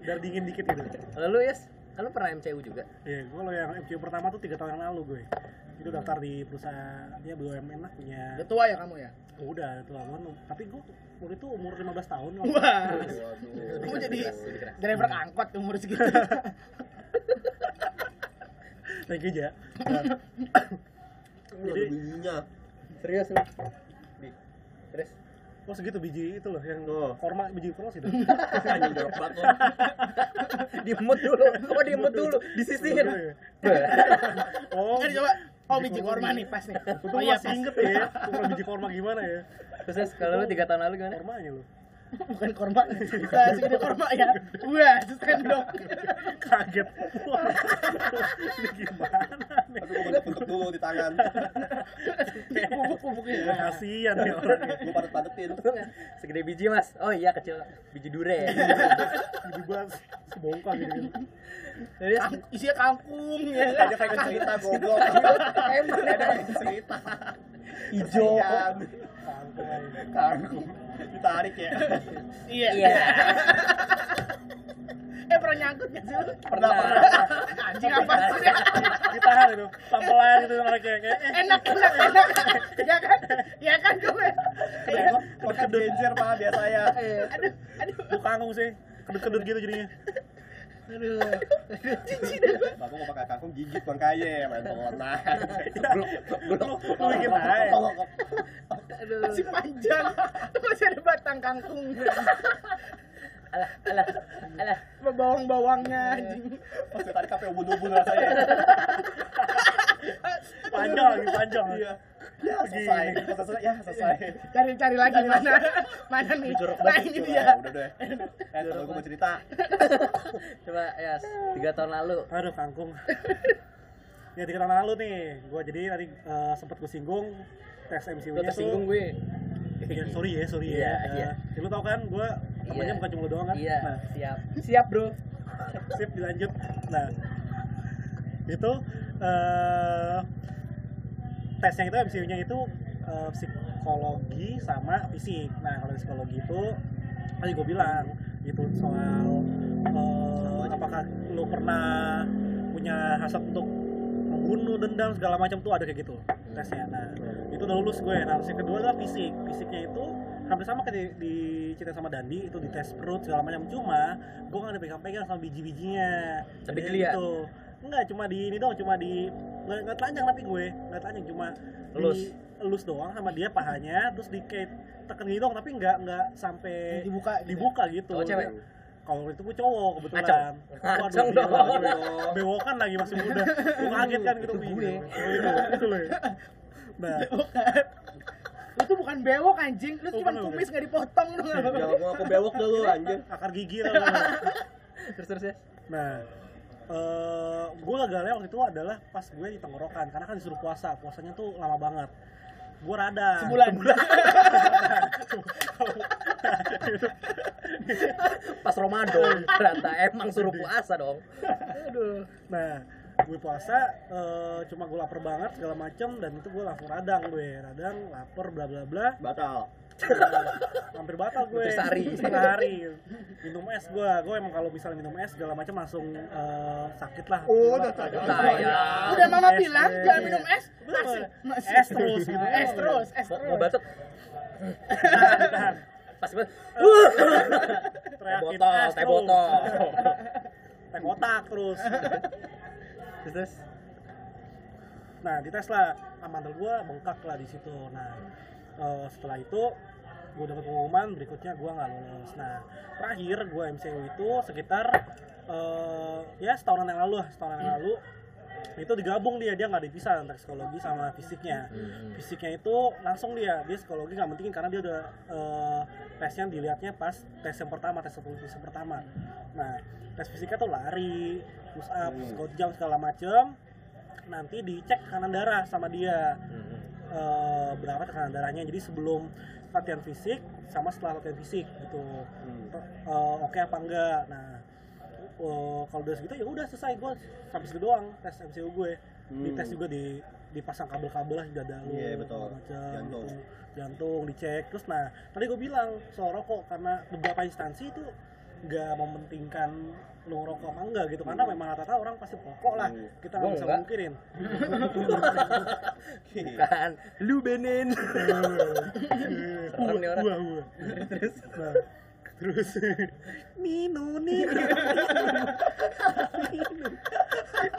Biar dingin dikit gitu. Lalu Yes, kan lu pernah MCU juga? Iya, gue lo yang MCU pertama tuh tiga tahun yang lalu gue. Itu daftar di perusahaan dia BUMN lah punya. udah tua ya kamu ya Oh, udah itu lah Tapi gue waktu itu umur 15 tahun. wah Waduh. kamu jadi driver angkot umur segitu *laughs* Thank you, Ja. Jadi bijinya. Serius lu? Di. Terus? Oh segitu biji itu loh yang Tuh. korma biji polos itu. *laughs* Anjing jorok banget lu. Diemut dulu. Oh, diemut dulu. Disisihin. Oh, kan coba oh biji korma nih pas nih oh iya masih pas inget ya, umur biji korma gimana ya? Terus kalau lu 3 tahun lalu gimana? Kormanya lu. Bukan korma nah, segede korma ya wah sendok Kaget. Wah, Ini gimana nih? Tapi gue bentuk dulu di tangan. bubuk-bubuknya Ya, kasihan nih orangnya. Gue padet-padetin. Segede biji, Mas. Oh iya, kecil. Biji dure. Biji banget sebongkah gitu. Kang- isinya kangkung ya kan Ada kayak cerita goblok. emang Ada cerita. Ijo. Kangkung. Ditarik ya. iya Iya. eh pernah nyangkut nggak sih lu? Pernah pernah. anjing apa sih Ditahan itu, pelan gitu mereka kayak eh, enak enak enak ya kan ya kan gue Kayak pakai genjer pak biasa ya. aduh aduh lu kangkung sih. Kedut-kedut gitu jadinya. Aduh Bapak mau pakai kangkung gigit bang kaye main pelona. Lu lu bikin aja. aduh masih panjang masih ada batang kangkung Alah, alah, alah. bawang-bawangnya anjing Pas tarik kafe ubun-ubun rasanya. Panjang panjang. Iya. Ya selesai. Pas selesai ya selesai. cari-cari lagi mana mana nih nah ini dia Udah deh. Eh kalau gue mau cerita. *laughs* Coba, Yas. 3 tahun lalu. Aduh kangkung. *laughs* ya tiga tahun lalu nih, gua jadi tadi eh, sempat gue singgung tes MCU-nya Lu tersinggung gue. Ya, sorry ya, sorry Iya, ya. iya. Ya, lu tau kan, gue temennya Iya. bukan cuma lu doang kan? Iya, Nah, siap. Siap, Bro. sip dilanjut. Nah, itu eh tesnya itu MCU-nya itu eh, psikologi sama fisik. Nah, kalau psikologi itu tadi gue bilang gitu soal eh, apakah lu pernah punya hasrat untuk membunuh dendam segala macam tuh ada kayak gitu tesnya. Nah, itu udah lulus gue. Nah, yang kedua adalah fisik. Fisiknya itu hampir sama kayak di, di cerita sama Dandi itu di tes perut segala macam cuma gue nggak dipegang-pegang sama biji-bijinya Tapi dilihat? gitu. Enggak cuma di ini doang cuma di nggak nggak telanjang tapi gue nggak telanjang cuma Elus. di elus doang sama dia pahanya terus di kayak tekan gitu doang tapi nggak nggak sampai dibuka gitu. dibuka gitu Cowok cewek? kalau itu gue cowok kebetulan gila, dong. gue bewokan lagi masih muda gue kaget kan gitu Itu Wih, gue. oh, itu itu loh ya. nah lu tuh bukan bewok anjing lu cuma kumis nggak dipotong dong Jangan mau aku bewok dulu anjir. akar gigi nggak? Terus terus ya. Nah, eh gue gagalnya waktu itu adalah pas gue di tenggorokan karena kan disuruh puasa, puasanya tuh lama banget. Gue rada. sebulan *laughs* Pas Ramadan ternyata emang suruh puasa dong. aduh Nah, gue puasa eh, cuma gue lapar banget segala macem dan itu gue langsung radang gue, radang, lapar, bla bla bla. Batal. *laughs* Hampir batal gue. Putus hari. Setengah hari. Minum es gue, gue emang kalau misalnya minum es segala macam langsung eh, sakit lah. Oh, udah Sakit. Udah mama Es, bilang es. jangan minum es masih Betul. masih Es terus gitu. es terus es terus mau batuk Tahan, pas banget. Teriakin botol, teh terus. botol. teh kotak terus terus terus nah dites lah mantel gue bengkak lah di situ nah eh, setelah itu gue dapat pengumuman berikutnya gue nggak lolos nah terakhir gue MCU itu sekitar eh, ya setahunan yang lalu lah setahunan yang lalu itu digabung dia dia nggak dipisah antara psikologi sama fisiknya Hmm. fisiknya itu langsung dia dia psikologi nggak pentingin karena dia udah eh, tesnya dilihatnya pas tes yang pertama tes yang pertama nah tes fisiknya tuh lari push up Hmm. squat jump segala macem nanti dicek tekanan darah sama dia Hmm. Eh, berapa tekanan darahnya jadi sebelum latihan fisik sama setelah latihan fisik gitu Hmm. Eh, oke apa enggak nah eh, kalau udah segitu ya udah selesai gue sampai segitu doang tes MCU gue di Hmm. tes juga di dipasang kabel-kabel lah di dada lu Iya, betul. macam, Jantung. gitu. jantung dicek terus nah tadi gue bilang soal rokok karena beberapa instansi itu nggak mementingkan lu ngerokok apa enggak gitu. Karena memang rata-rata orang pasti rokok lah. Hmm. kita nggak bisa enggak. mungkirin. *laughs* Kan lu benin. Serem nih orang. Terus? Nah, terus. Nino Nino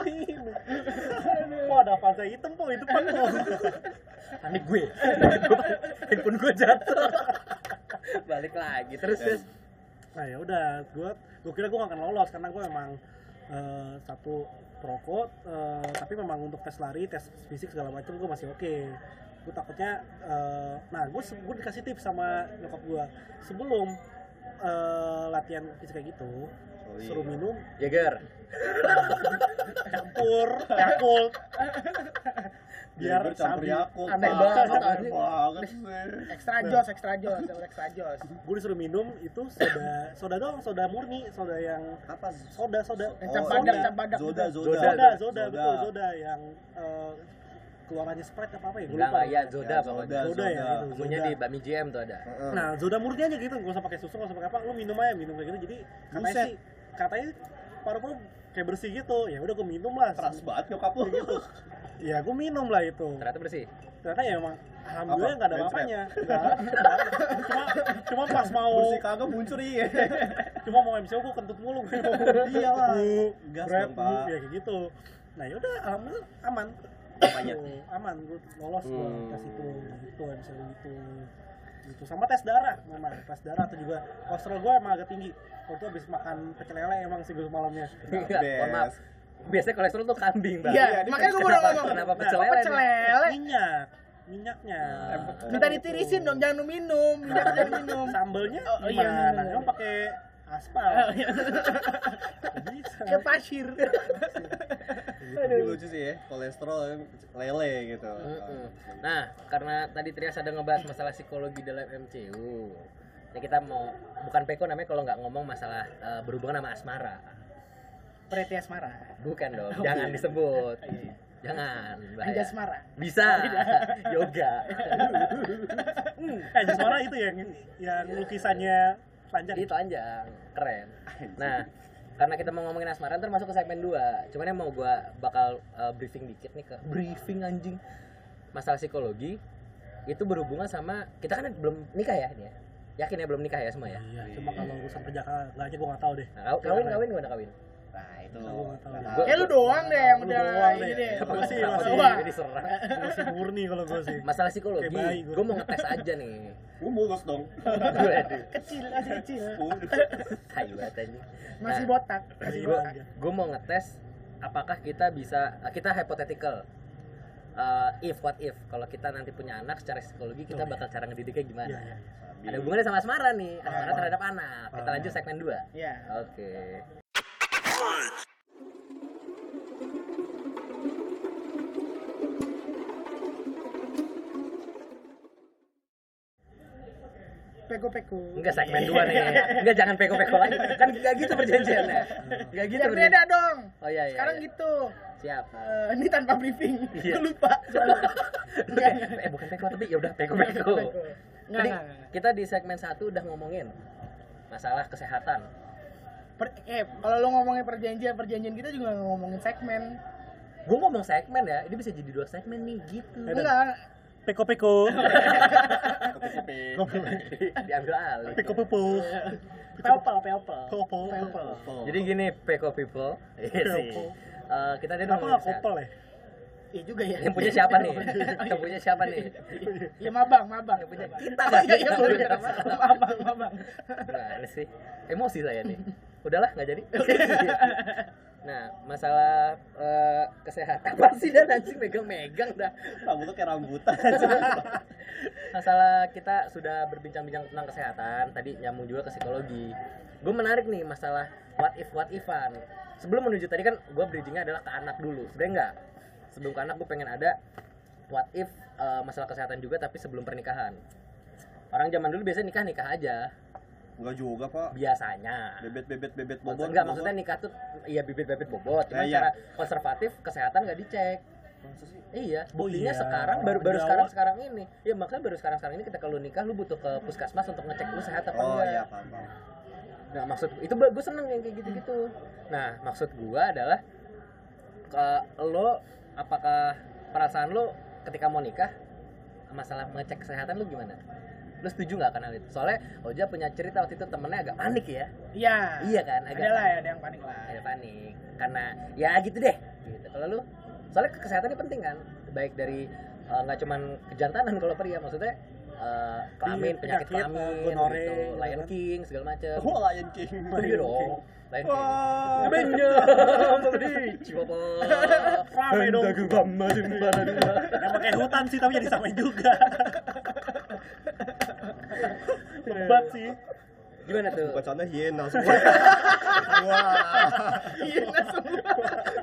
Nino kok ada fase hitam po itu pan po panik gue. Handphone gue jatuh. Balik lagi terus terus? Nah ya udah. Gue gue kira gue gak akan lolos karena gue emang eh, satu perokok eh, tapi memang untuk tes lari tes fisik segala macam gue masih oke. Gue takutnya eh, nah gue gue dikasih tips sama nyokap gue sebelum eh, latihan fisik kayak gitu Oh, iya. suruh minum Jager. *laughs* campur yakult *laughs* biar campur Yakult, Aneh banget, Aneh aneh. banget sih. Ekstra jos, ekstra jos, ekstra jos. *laughs* gue disuruh minum itu soda soda doang soda murni soda yang Apa? soda soda Yang Oh, soda. Zoda. Zoda. Zoda, Zoda, betul Zoda yang eh, keluarannya Sprite apa apa ya? Gue lupa. ya Zoda Ya, pokoknya Zoda. Zoda ya Zoda. di Bami GM tuh ada. Nah, Zoda murni aja gitu, gak usah pakai susu, gak usah pakai apa, lu minum aja, minum kayak gitu. Jadi katanya sih, katanya paru-paru kayak bersih gitu. Ya udah gue minum lah. keras banget nyokap lu gitu. Ya gue minum lah itu. ternyata bersih Ternyata ya emang alhamdulillah Apa? nggak ada apa-apanya. Cuma cuma pas mau Bersih kagak muncul iya. *laughs* cuma mau MCO gue kentut mulu *laughs* gue. Iyalah. Bu, Gas Pak. ya kayak gitu. Nah yaudah alhamdulillah aman. Apanya? Tuh, aman gue lolos gue Hmm. tes itu gitu MCO gitu gitu sama tes darah memang tes darah atau juga kolesterol gue emang agak tinggi waktu habis makan pecel lele emang sih gue malamnya maaf biasanya kolesterol tuh kambing bang Iya, ini makanya gue kenapa- baru ngomong. kenapa Nah, pecel lele pecel lele? minyak minyaknya. Minta ditirisin dong, jangan lu minum. Minyak jangan minum. sambelnya Oh, iya, gimana bener. emang pakai aspal Oh, *laughs* iya. Kayak pasir. Ini lucu sih ya, kolesterol lele gitu. Nah, karena tadi Trias ada ngebahas masalah psikologi dalam MCU. Ya kita mau bukan Peko namanya kalau nggak ngomong masalah eh, berhubungan sama asmara. Preti Asmara. Bukan dong, jangan disebut. Jangan. bahaya. Mara. Bisa. *laughs* Yoga. *laughs* eh Jasmara itu yang yang lukisannya panjang. Itu telanjang, keren. Nah, karena kita mau ngomongin asmara ntar masuk ke segmen 2 cuman yang mau gua bakal uh, briefing dikit nih ke briefing anjing. Masalah psikologi itu berhubungan sama kita kan belum nikah ya ini ya? Yakin ya belum nikah ya semua ya? Iya cuma kalau urusan kerja nggak aja gue nggak tahu deh. Nah, kaw- kawin kawin gimana kawin Nah, itu. Nggak tahu. Nah, Ya lu doang deh yang udah doang ini deh. Gua sih masih- gua jadi serang masih murni kalau gue sih masalah psikologi gue mau ngetes aja nih Gua mulus dong. Kecil, masih kecil. tai banget anjing. Masih Nah, botak. Masih gue botak. gue mau ngetes apakah kita bisa kita hypothetical Uh, if what if kalau kita nanti punya anak secara psikologi kita Oh, bakal cara ngedidiknya gimana Iya, iya, iya. ada hubungannya sama asmara nih asmara Ah. terhadap anak kita Ah. lanjut segmen 2 Iya. Peko-peko. enggak segmen 2 nih enggak jangan peko-peko lagi kan enggak gitu perjanjiannya enggak gitu Ya beda dong. oh iya iya Sekarang iya. gitu. siap Eh, ini tanpa briefing. Iya. Lupa. Enggak, eh bukan peko tapi ya udah peko-peko Tadi kita di segmen 1 udah ngomongin masalah kesehatan Per- eh, kalau lo ngomongin perjanjian, perjanjian kita juga ngomongin segmen. gue ngomong segmen ya ini bisa jadi dua segmen nih gitu Enggak. peko *laughs* peko diambil alih peko peko Peopel, peopel. peko Peopel. jadi gini peko people iya sih eh, kita dia Kenapa ngomongin nggak couple ya? Iya juga ya. Yang punya siapa nih? *laughs* Yang punya siapa nih? Iya mabang, mabang. Yang punya kita kan? *laughs* iya, iya? Mabang, mabang. Gimana sih? Emosi saya nih. Udahlah nggak jadi. *laughs* nah, masalah eh, kesehatan apa sih dan anjing megang-megang dah. Rambut tuh kayak rambutan. *laughs* Masalah kita sudah berbincang-bincang tentang kesehatan, tadi nyambung juga ke psikologi. Gue menarik nih masalah what if what ifan. Sebelum menuju tadi kan gue bridgingnya adalah ke anak dulu. Sebenarnya enggak. Sebelum ke anak gue pengen ada what if eh, masalah kesehatan juga tapi sebelum pernikahan. Orang zaman dulu biasanya nikah nikah aja Enggak juga, Pak. biasanya. Bebet-bebet bebet Maksud, bobot. enggak maksudnya nikah tuh iya bibit-bibit bobot, cuma Eh, iya. secara konservatif kesehatan nggak dicek. Sih? Iya, Oh, buktinya iya. sekarang baru baru Jawa. sekarang sekarang ini. Iya makanya baru sekarang sekarang ini ketika lu nikah lu butuh ke puskesmas untuk ngecek lu sehat apa Oh enggak. iya, paham. paham. Nah maksud itu gue seneng yang kayak gitu-gitu. Nah maksud gua adalah ke lo apakah perasaan lo ketika mau nikah masalah mengecek kesehatan lu gimana? Lu setuju nggak akan hal itu? Soalnya Oja punya cerita waktu itu temennya agak panik ya. Iya. Iya kan, agak Ada lah ya, panik. ada yang panik lah. ada panik karena ya gitu deh gitu kalau lu soalnya kesehatannya penting kan baik dari eh, nggak cuman kejantanan kalau pria maksudnya eh, kelamin Iya, penyakit penyakit, kelamin eh, gonore, gitu, gitu Lion kan. King segala macam Oh, Lion King. iya dong Lion King Wah. Benya, *laughs* coba. Rame dong. Yang pakai hutan sih tapi jadi samain juga. *laughs* *laughs* Lebat sih. Gimana tuh? Sana hiena semua. *laughs* Wah. Hiena semua.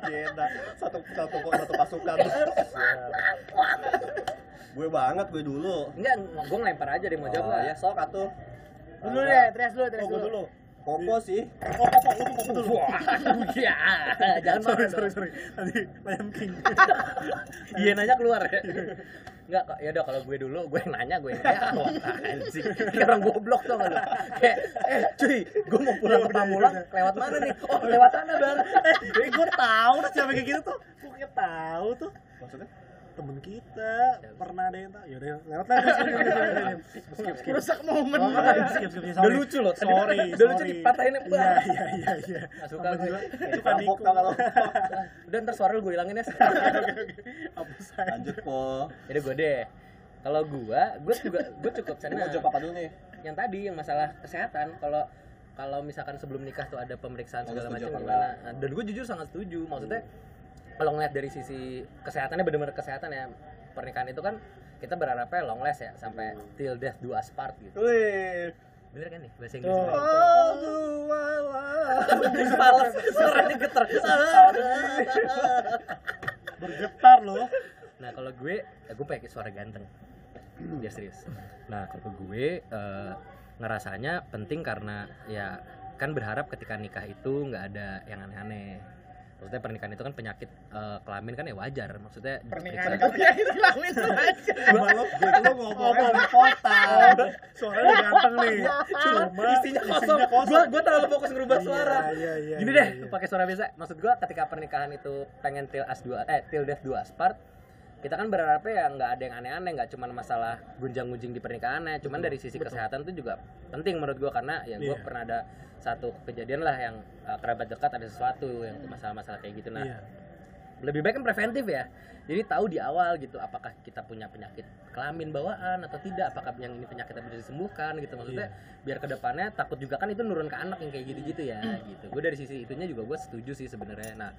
Hiena. Satu satu kok satu pasukan. *laughs* gue banget gue dulu. Enggak, gue ngelempar aja deh mau jawab Oh, nggak? ya sok atuh. Dulu deh, Trias dulu, Trias Oh, gua dulu. Popo sih. Oh, oh, oh, oh, oh, dulu. Wah, ya, *laughs* jangan Sorry, marah sorry, sorry. Tadi Lion King. *laughs* Iya nanya keluar ya. Enggak kok, ya udah kalau gue dulu gue yang nanya gue yang kayak wah anjing. Kayak orang goblok tuh lu. Kayak eh cuy, gue mau pulang ke Pamulang lewat mana nih? Oh, lewat sana, Bang. *laughs* Eh, gue tahu tuh siapa kayak gitu tuh. Gue kayak tahu tuh. Maksudnya? Temen kita pernah ada yang tahu. Yaudah, lewat lagi. *laughs* Skip, skip. Rusak momen. Oh, skip, skip, skip. Udah lucu loh. Sorry, udah lucu sorry. dipatahin Iya, iya, iya, iya. Suka gue. Niko. tau kalau. *laughs* Udah ntar suara lu gue hilangin ya. Lanjut po. Jadi gue deh. Kalau gua, gue juga gue cukup mau senang. jawab apa dulu nih? yang tadi yang masalah kesehatan kalau kalau misalkan sebelum nikah tuh ada pemeriksaan segala macam gimana Nah, dan gue jujur sangat setuju maksudnya kalau ngeliat dari sisi kesehatannya benar-benar kesehatan ya pernikahan itu kan kita berharapnya long last ya sampai till death do us part gitu Wih. bener kan nih bahasa Inggris. Oh, walah. Pales, *laughs* suaranya geter Bergetar loh. nah kalau gue ya gue pakai suara ganteng dia serius nah kalau gue eh, ngerasanya penting karena ya kan berharap ketika nikah itu nggak ada yang aneh-aneh maksudnya pernikahan itu kan penyakit eh, kelamin kan ya wajar maksudnya Pernikahan itu lamin aja. Cuma lo, lo ngomongnya di kota. Suaranya ganteng nih. Cuma isinya kosong. Gua gua terlalu fokus ngerubah Iya, suara. iya, iya, Gini iya, deh, iya. pakai suara biasa. Maksud gua ketika pernikahan itu pengen till as dua eh till death dua part, kita kan berharapnya ya nggak ada yang aneh-aneh, nggak cuma masalah gunjang-gunjing di pernikahannya, cuman dari sisi kesehatan tuh juga penting menurut gua karena ya gua Iya. pernah ada satu kejadian lah yang uh, kerabat dekat ada sesuatu yang masalah-masalah kayak gitu. Nah Iya. lebih baik kan preventif ya. Jadi tahu di awal gitu apakah kita punya penyakit kelamin bawaan atau tidak apakah yang ini penyakit bisa disembuhkan gitu. Maksudnya biar ke depannya takut juga kan itu nurun ke anak yang kayak gitu-gitu ya *clears throat* gitu. Gue dari sisi itunya juga gue setuju sih sebenarnya. Nah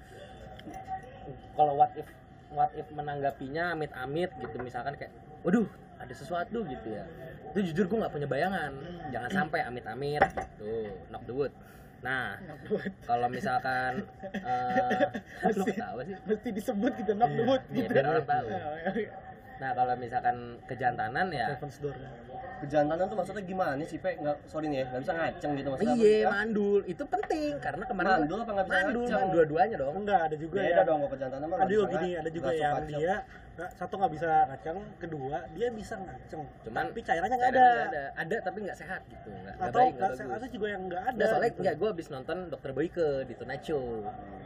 kalau what if what if menanggapinya amit-amit gitu misalkan kayak waduh ada sesuatu gitu ya itu jujur gue nggak punya bayangan jangan sampai amit-amit gitu knock the wood nah kalau misalkan eh *laughs* lu ketawa sih Mesti disebut gitu, knock the wood Iya, gitu. biar orang tahu. Iya. Nah kalau misalkan kejantanan ya Door. Kejantanan tuh maksudnya gimana sih, Pe? Nggak, sorry nih ya, nggak bisa ngaceng gitu maksudnya. Iya mandul itu penting karena kemarin Mandul apa nggak bisa mandul ngaceng? mandul dua-duanya dong Enggak, ada juga Beda yang dong kejantanan mah ada juga gini, ada juga yang dia satu nggak bisa ngaceng, kedua dia bisa ngaceng. Cuman tapi cairannya nggak ada. ada ada tapi nggak sehat gitu nggak nggak Atau baik nggak nggak se- bagus ada juga yang nggak ada. Nggak, soalnya gitu. nggak gue habis nonton Dokter Boyke di Tonight Show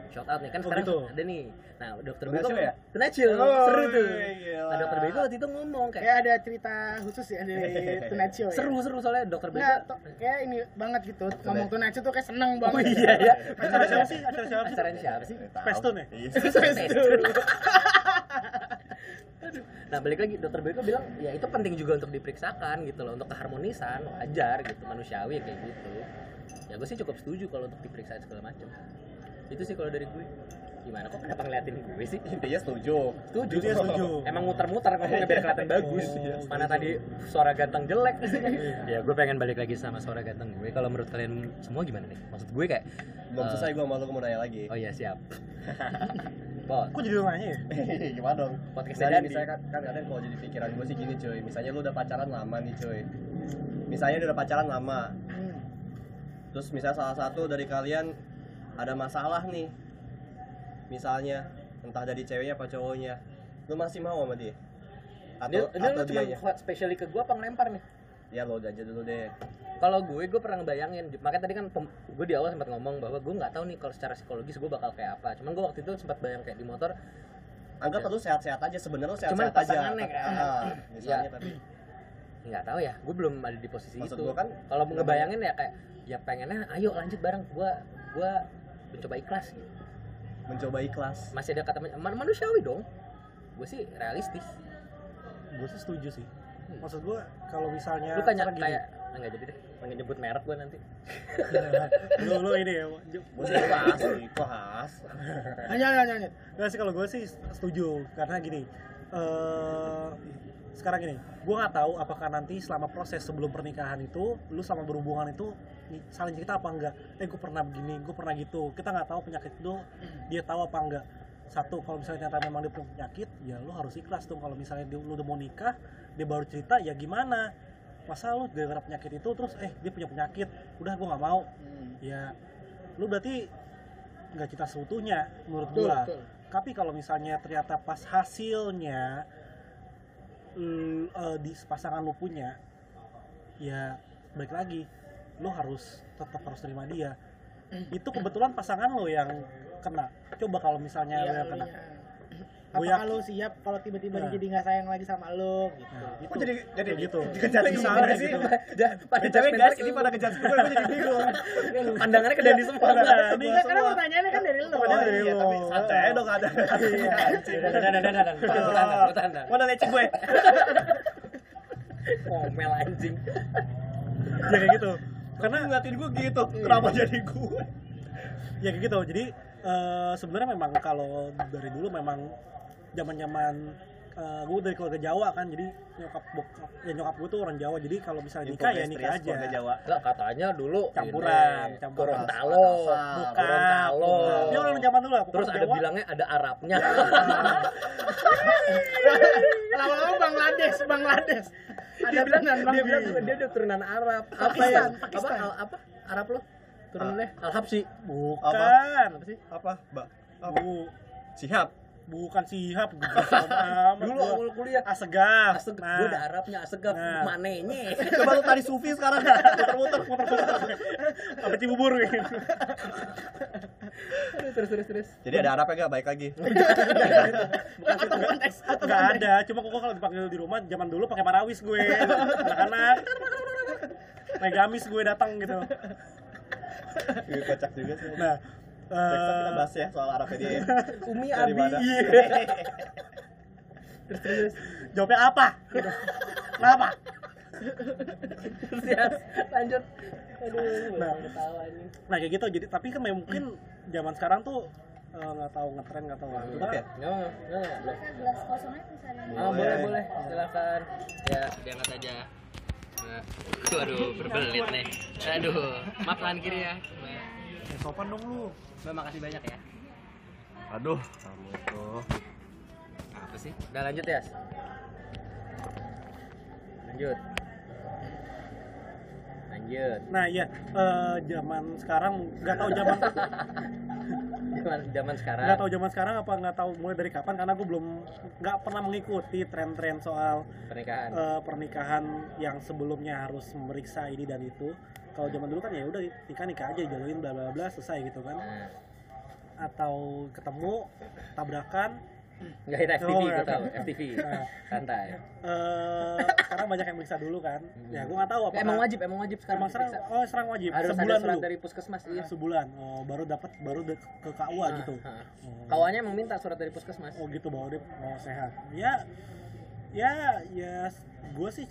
shout out nih kan Oh, sekarang gitu. ada nih nah Dokter Boyke Show ya? Tonight Show Oh, seru tuh gila. nah Dokter Bego waktu itu ngomong kayak kayak ada cerita khusus ya dari *laughs* Tonight Show ya? seru seru soalnya dokter Nggak, to- kayak ini banget gitu ngomong Tonight Show tuh kayak seneng banget oh iya ya acara siapa sih acara siapa sih acaranya siapa sih Pestun ya Iya. *laughs* *laughs* nah balik lagi dokter Bego bilang ya itu penting juga untuk diperiksakan gitu loh untuk keharmonisan wajar gitu manusiawi kayak gitu. Ya gue sih cukup setuju kalau untuk diperiksa segala macam itu sih kalau dari gue. Gimana kok kenapa ngeliatin gue sih? *laughs* Intinya setuju. setuju. Dia setuju. emang muter-muter ngomongnya biar kelihatan bagus. Mana tadi suara ganteng jelek. *laughs* Ya gue pengen balik lagi sama suara ganteng gue. Kalau menurut kalian semua gimana nih? Maksud gue kayak Belum eh, selesai gua malu mau nanya lagi. oh iya siap *laughs* Bot, kok jadi lu nanya ya *laughs* Gimana dong? podcastnya Misalnya, jadi misalnya kan, kan kadang kalau jadi pikiran gue sih gini cuy Misalnya lu udah pacaran lama nih cuy Misalnya dia udah pacaran lama Hmm. Terus misalnya salah satu dari kalian ada masalah nih Misalnya entah dari ceweknya apa cowoknya Lu masih mau sama dia? Ini, Atau, ini atau lu cuma dianya? spesially ke gue apa ngelempar nih? Ya lo aja dulu deh Kalau gue, gue pernah ngebayangin. Makanya tadi kan pem- gue di awal sempat ngomong bahwa gue nggak tahu nih kalau secara psikologis gue bakal kayak apa. Cuman gue waktu itu sempat bayang kayak di motor. Anggap lu sehat-sehat aja sebenarnya lu Cuman sehat-sehat aja pasangannya kan. Ah, Misalnya Ya. tadi Nggak tahu ya, gue belum ada di posisi Maksud itu. kan, kalau ngebayangin ya kayak ya pengennya ayo lanjut bareng. Gue gue mencoba ikhlas gitu. mencoba ikhlas Masih ada kata man- manusiawi dong. Gue sih realistis. gue sih setuju sih maksud gue kalau misalnya Lu kayak kayak enggak jadi deh. Pengen nyebut merek gue nanti. *laughs* lu lu ini ya Gue sih ikhlas, ikhlas Hanya, *laughs* hanya, hanya. Nggak sih kalau gue sih setuju karena gini eh sekarang gini gue nggak tahu apakah nanti selama proses sebelum pernikahan itu lu sama berhubungan itu nih, saling cerita apa enggak eh gue pernah begini gue pernah gitu kita nggak tahu penyakit itu dia tahu apa enggak satu kalau misalnya ternyata memang dia punya penyakit ya lu harus ikhlas tuh kalau misalnya dia, lu udah mau nikah dia baru cerita ya gimana? Masa lu gara-gara penyakit itu terus eh dia punya penyakit. Udah gue nggak mau. Hmm. ya lu berarti nggak cinta seutuhnya menurut Betul, gua. betul. tapi kalau misalnya ternyata pas hasilnya l- eh, di pasangan lu punya ya baik lagi lu harus tetap harus terima dia. Itu kebetulan pasangan lo yang kena coba kalau misalnya lu Iya, yang kena iya. Yakin- lu siap kalau tiba-tiba Nah. jadi nggak sayang lagi sama lu gitu. Nah, itu jadi jadi gitu *laughs* Dikejar di sana sih. gitu. Pada judgmental guys, ini pada kejar gue, gue jadi bingung. pandangannya ke Dandi semua. Nah, Iya, ini karena semua. pertanyaannya kan dari lu. Pertanyaan dari iya, lu. tapi santai dong ada. Iya. Dan dan dan dan. Mana leceh gue? Ngomel anjing. ya kayak gitu Karena ngeliatin gue gitu, kenapa jadi gue? ya kayak gitu jadi eh, sebenarnya memang kalau dari dulu memang zaman zaman gue dari keluarga Jawa kan jadi nyokap bokap ya nyokap gue tuh orang Jawa jadi kalau misalnya nikah ya nikah aja Keluarga Jawa. Enggak katanya dulu Campuran, ini, campuran. Gorontalo. Bukan. Dia orang zaman dulu lah Terus pokoknya ada Jawa. bilangnya ada Arabnya. *laughs* Lama-lama Bangladesh, Bangladesh. Ada dia bilang dia bilang dia ada turunan Arab. Apa Pakistan, ya? Apa apa? Arab lo? Turunannya Al Habsyi. bukan Apa sih? Apa, Mbak? Apa? Bu, Sihab. bukan sihab Dulu awal kuliah asegaf Asegaf, nah, gue ada Arabnya, Asegaf, Nah. manenya. Coba *laughs* lu tadi sufi sekarang. Muter-muter. apa cibubur gitu terus terus terus. Jadi ada Arabnya enggak baik lagi. *laughs* Atau konteks, atau nggak ada cuma kok kalau dipanggil di rumah zaman dulu pakai marawis gue anak-anak naik gamis gue datang gitu Gue kocak juga sih. nah time kita eh, bahas ya soal Arabnya dia. Umi Dari Abi. mana? iya. Terus terus. jawabnya apa kenapa Terus ya, lanjut. Aduh, Nah. ketawa ini. nah kayak gitu jadi tapi kan mungkin zaman sekarang tuh eh, nggak tahu ngetren nggak tahu apa Oke. Enggak, enggak, belum. gelas boleh, Boleh. boleh. Silakan. Ya, diangkat aja. Waduh, berbelit nih. Aduh, maaf tangan kiri ya. Mbak. sopan dong lu Mbak, makasih banyak ya. Aduh, kamu tuh. Apa sih? Udah lanjut ya? Lanjut. Lanjut. nah iya eh, zaman sekarang nggak tahu zaman *laughs* Zaman zaman sekarang. nggak tahu zaman sekarang apa nggak tahu mulai dari kapan karena gue belum nggak pernah mengikuti tren-tren soal pernikahan. eh, pernikahan yang sebelumnya harus memeriksa ini dan itu kalau zaman dulu kan ya udah nikah nikah aja jalin bla bla bla selesai gitu kan Nah, atau ketemu tabrakan Enggak itu FTV Oh, gue oke. tahu, FTV. *laughs* Nah. Santai. Eh, sekarang banyak yang meriksa dulu kan. Ya gue nggak tahu apa. emang wajib, emang wajib sekarang. Emang serang, oh serang wajib. Harus sebulan ada surat dulu. dari puskesmas iya. Sebulan. Oh, baru dapat baru de- ke KUA gitu. Heeh. Oh. Kawannya emang minta surat dari puskesmas. Oh gitu bahwa dia mau sehat. Ya, ya, ya, gue sih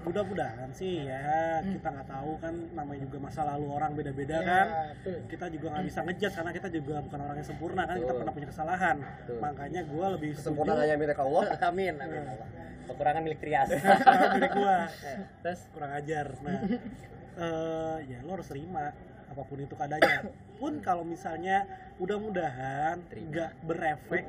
mudah-mudahan sih ya kita nggak tahu kan namanya juga masa lalu orang beda-beda Ya, kan. betul. Kita juga nggak bisa ngejudge karena kita juga bukan orang yang sempurna kan. Kita Betul. pernah punya kesalahan. Betul. Makanya gue lebih setuju hanya milik Allah. *laughs* amin, amin. Allah. Kekurangan milik Trias. *laughs* milik gue. *laughs* Terus kurang ajar. Nah, eh ya lo harus terima apa pun itu keadaannya. *coughs* Pun kalau misalnya mudah-mudahan nggak berefek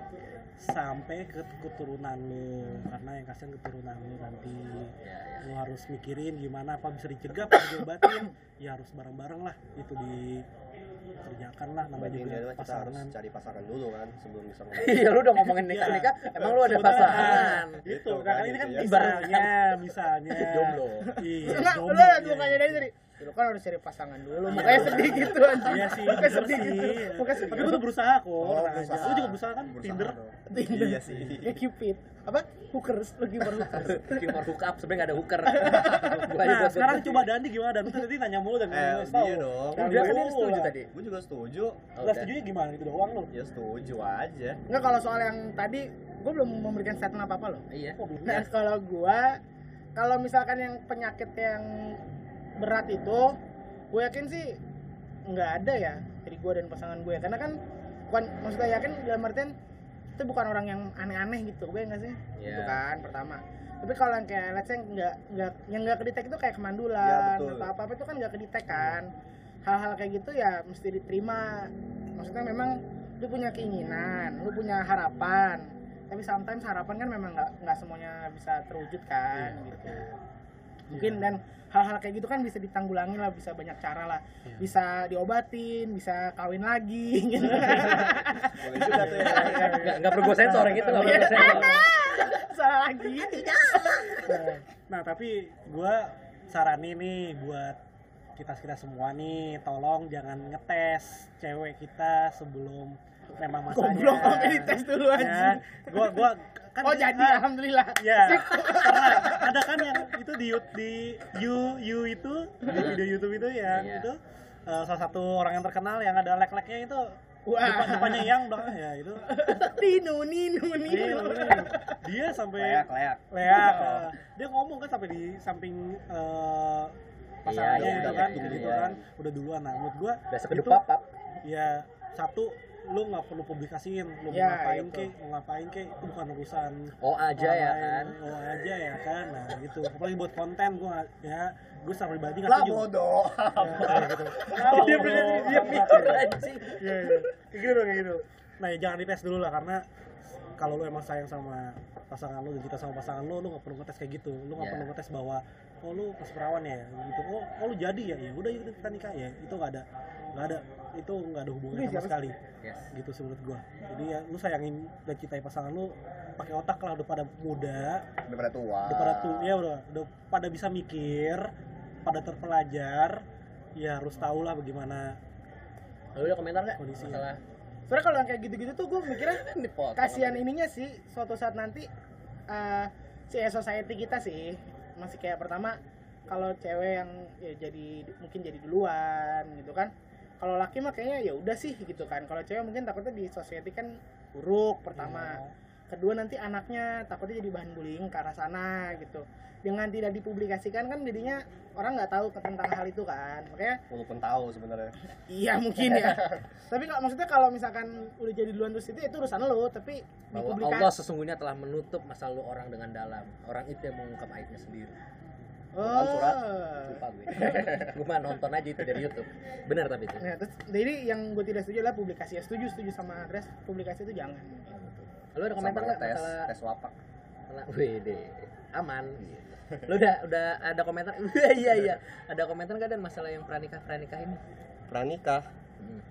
sampai ke keturunan lo karena yang kasihan keturunan lo nanti ya, ya. lo harus mikirin gimana apa bisa dicegah apa diobatin ya harus bareng-bareng lah itu dikerjakan lah namanya juga intinya kita harus pasangan cari pasangan dulu kan sebelum bisa *laughs* ngomong. Iya, lu udah ngomongin nikah-nikah, emang lu ada pasangan. itu Gitu kan kan, ini kan gitu ya. misalnya misalnya *laughs* Jomblo. iya Enggak, jomblo, lu lagi iya, mukanya iya. dari tadi. "Ya, Lu kan harus cari pasangan dulu, makanya sedih gitu anjing. Iya sih, Makanya sedih sih. gitu. Makanya sedih. Tapi gue udah berusaha kok. Oh, aja. berusaha. Lu juga berusaha kan? Berusaha Tinder. dong. *laughs* Tinder. Iya sih. Ya Cupid. Apa? Hookers, lagi baru hookers. For hook up, sebenarnya nggak ada hooker. *laughs* Nah, sekarang coba Dandi gimana? Dandi tadi nanya mulu dan Eh, iya dong. Nah, Udah kan lu dia setuju lah. tadi. Gue juga setuju. Oh, udah. setuju gimana gitu doang lu? Ya setuju aja. Enggak kalau soal yang tadi gue belum memberikan statement apa-apa loh. Iya. Belum? Nah, kalau gua kalau misalkan yang penyakit yang berat itu gue yakin sih nggak ada ya dari gue dan pasangan gue karena kan bukan maksudnya yakin dalam artian itu bukan orang yang aneh-aneh gitu gue nggak sih? Iya. gitu kan pertama. Tapi kalau yang kayak let's say nggak nggak yang nggak kedetek itu kayak Ya, kemandulan betul. atau apa apa itu kan nggak kedetek kan. Hal-hal kayak gitu ya mesti diterima. Maksudnya memang lu punya keinginan lu punya harapan. Tapi sometimes harapan kan memang nggak nggak semuanya bisa terwujud kan Iya. gitu mungkin dan hal-hal kayak gitu kan bisa ditanggulangi lah bisa banyak cara lah Iya. bisa diobatin bisa kawin lagi *laughs* gitu Boleh juga tuh ya. Nggak nggak perlu gue sensor yang itu nggak perlu gue sensor. *laughs* salah lagi Nah, tapi gue saranin nih buat kita kita semua nih, tolong jangan ngetes cewek kita sebelum memang masanya. goblok sampai dites dulu Ya, anjing gua gua kan oh jadi ah, alhamdulillah. Ya, *laughs* karena ada kan yang itu di di you you itu di video YouTube itu yang Iya. itu eh, salah satu orang yang terkenal yang ada lek-leknya itu Wah. depan, depannya yang belakang ya itu. *laughs* Ninu dia, ninu dia sampai Leak, leak. leak eh, dia ngomong kan sampai di samping eh, pasangannya Iya, gitu iya, kan iya, gitu iya. kan. Udah duluan. Nah menurut gua Udah papap. ya satu lu nggak perlu publikasiin lu mau Ya, ngapain iya, kek mau ngapain kek itu bukan urusan Oh aja ya kan. oh aja ya kan nah gitu apalagi buat konten gua ya gue secara pribadi nggak Lah setuju bodoh. Ya, gitu Dia bener dia mikir anjing. Iya, iya. Kayak gitu, kayak gitu. Nah, ya jangan dites dulu lah karena kalau lu emang sayang sama pasangan lu dan cinta sama pasangan lu, lu nggak perlu ngetes kayak gitu. Lu nggak Iya. perlu ngetes bahwa oh lu pas perawan ya, gitu. Oh, oh lu jadi ya, ya udah yuk kita nikah ya. Itu nggak ada, nggak ada, itu nggak ada hubungannya sama sekali. Yes. Gitu sih menurut gua. Jadi ya lu sayangin dan cintai pasangan lu pakai otak lah udah pada muda, Daripada tua. udah pada tuh ya udah udah pada bisa mikir, pada terpelajar, ya harus tahu lah bagaimana Lu ada komentar nggak? Kondisinya. Masalah sebenarnya kalau yang kayak gitu-gitu tuh gue mikirnya *laughs* kasihan ininya sih suatu saat nanti eh si society kita sih masih kayak pertama kalau cewek yang ya jadi mungkin jadi duluan gitu kan kalau laki mah kayaknya ya udah sih gitu kan kalau cewek mungkin takutnya di society kan buruk pertama kedua nanti anaknya takutnya jadi bahan bullying ke arah sana gitu dengan tidak dipublikasikan kan jadinya orang nggak tahu tentang hal itu kan makanya Walaupun tahu sebenarnya. *laughs* Iya mungkin ya. tapi kalau maksudnya kalau misalkan udah jadi duluan terus itu itu urusan lo, tapi bahwa dipublikasi. Allah sesungguhnya telah menutup masa lalu orang dengan dalam. Orang itu yang mengungkap aibnya sendiri. Oh. surat. Lupa gue. *laughs* gue mah nonton aja itu dari YouTube. Benar tapi itu. Nah, terus jadi yang gue tidak setuju adalah publikasi. Ya, setuju setuju sama adres publikasi itu jangan. Lu ada komentar nggak tes, masalah tes wapak. masalah WD aman. Lu udah udah ada komentar? *laughs* Iya iya iya. Ada komentar nggak dan masalah yang pranikah pranikah ini? Pranikah. Hmm.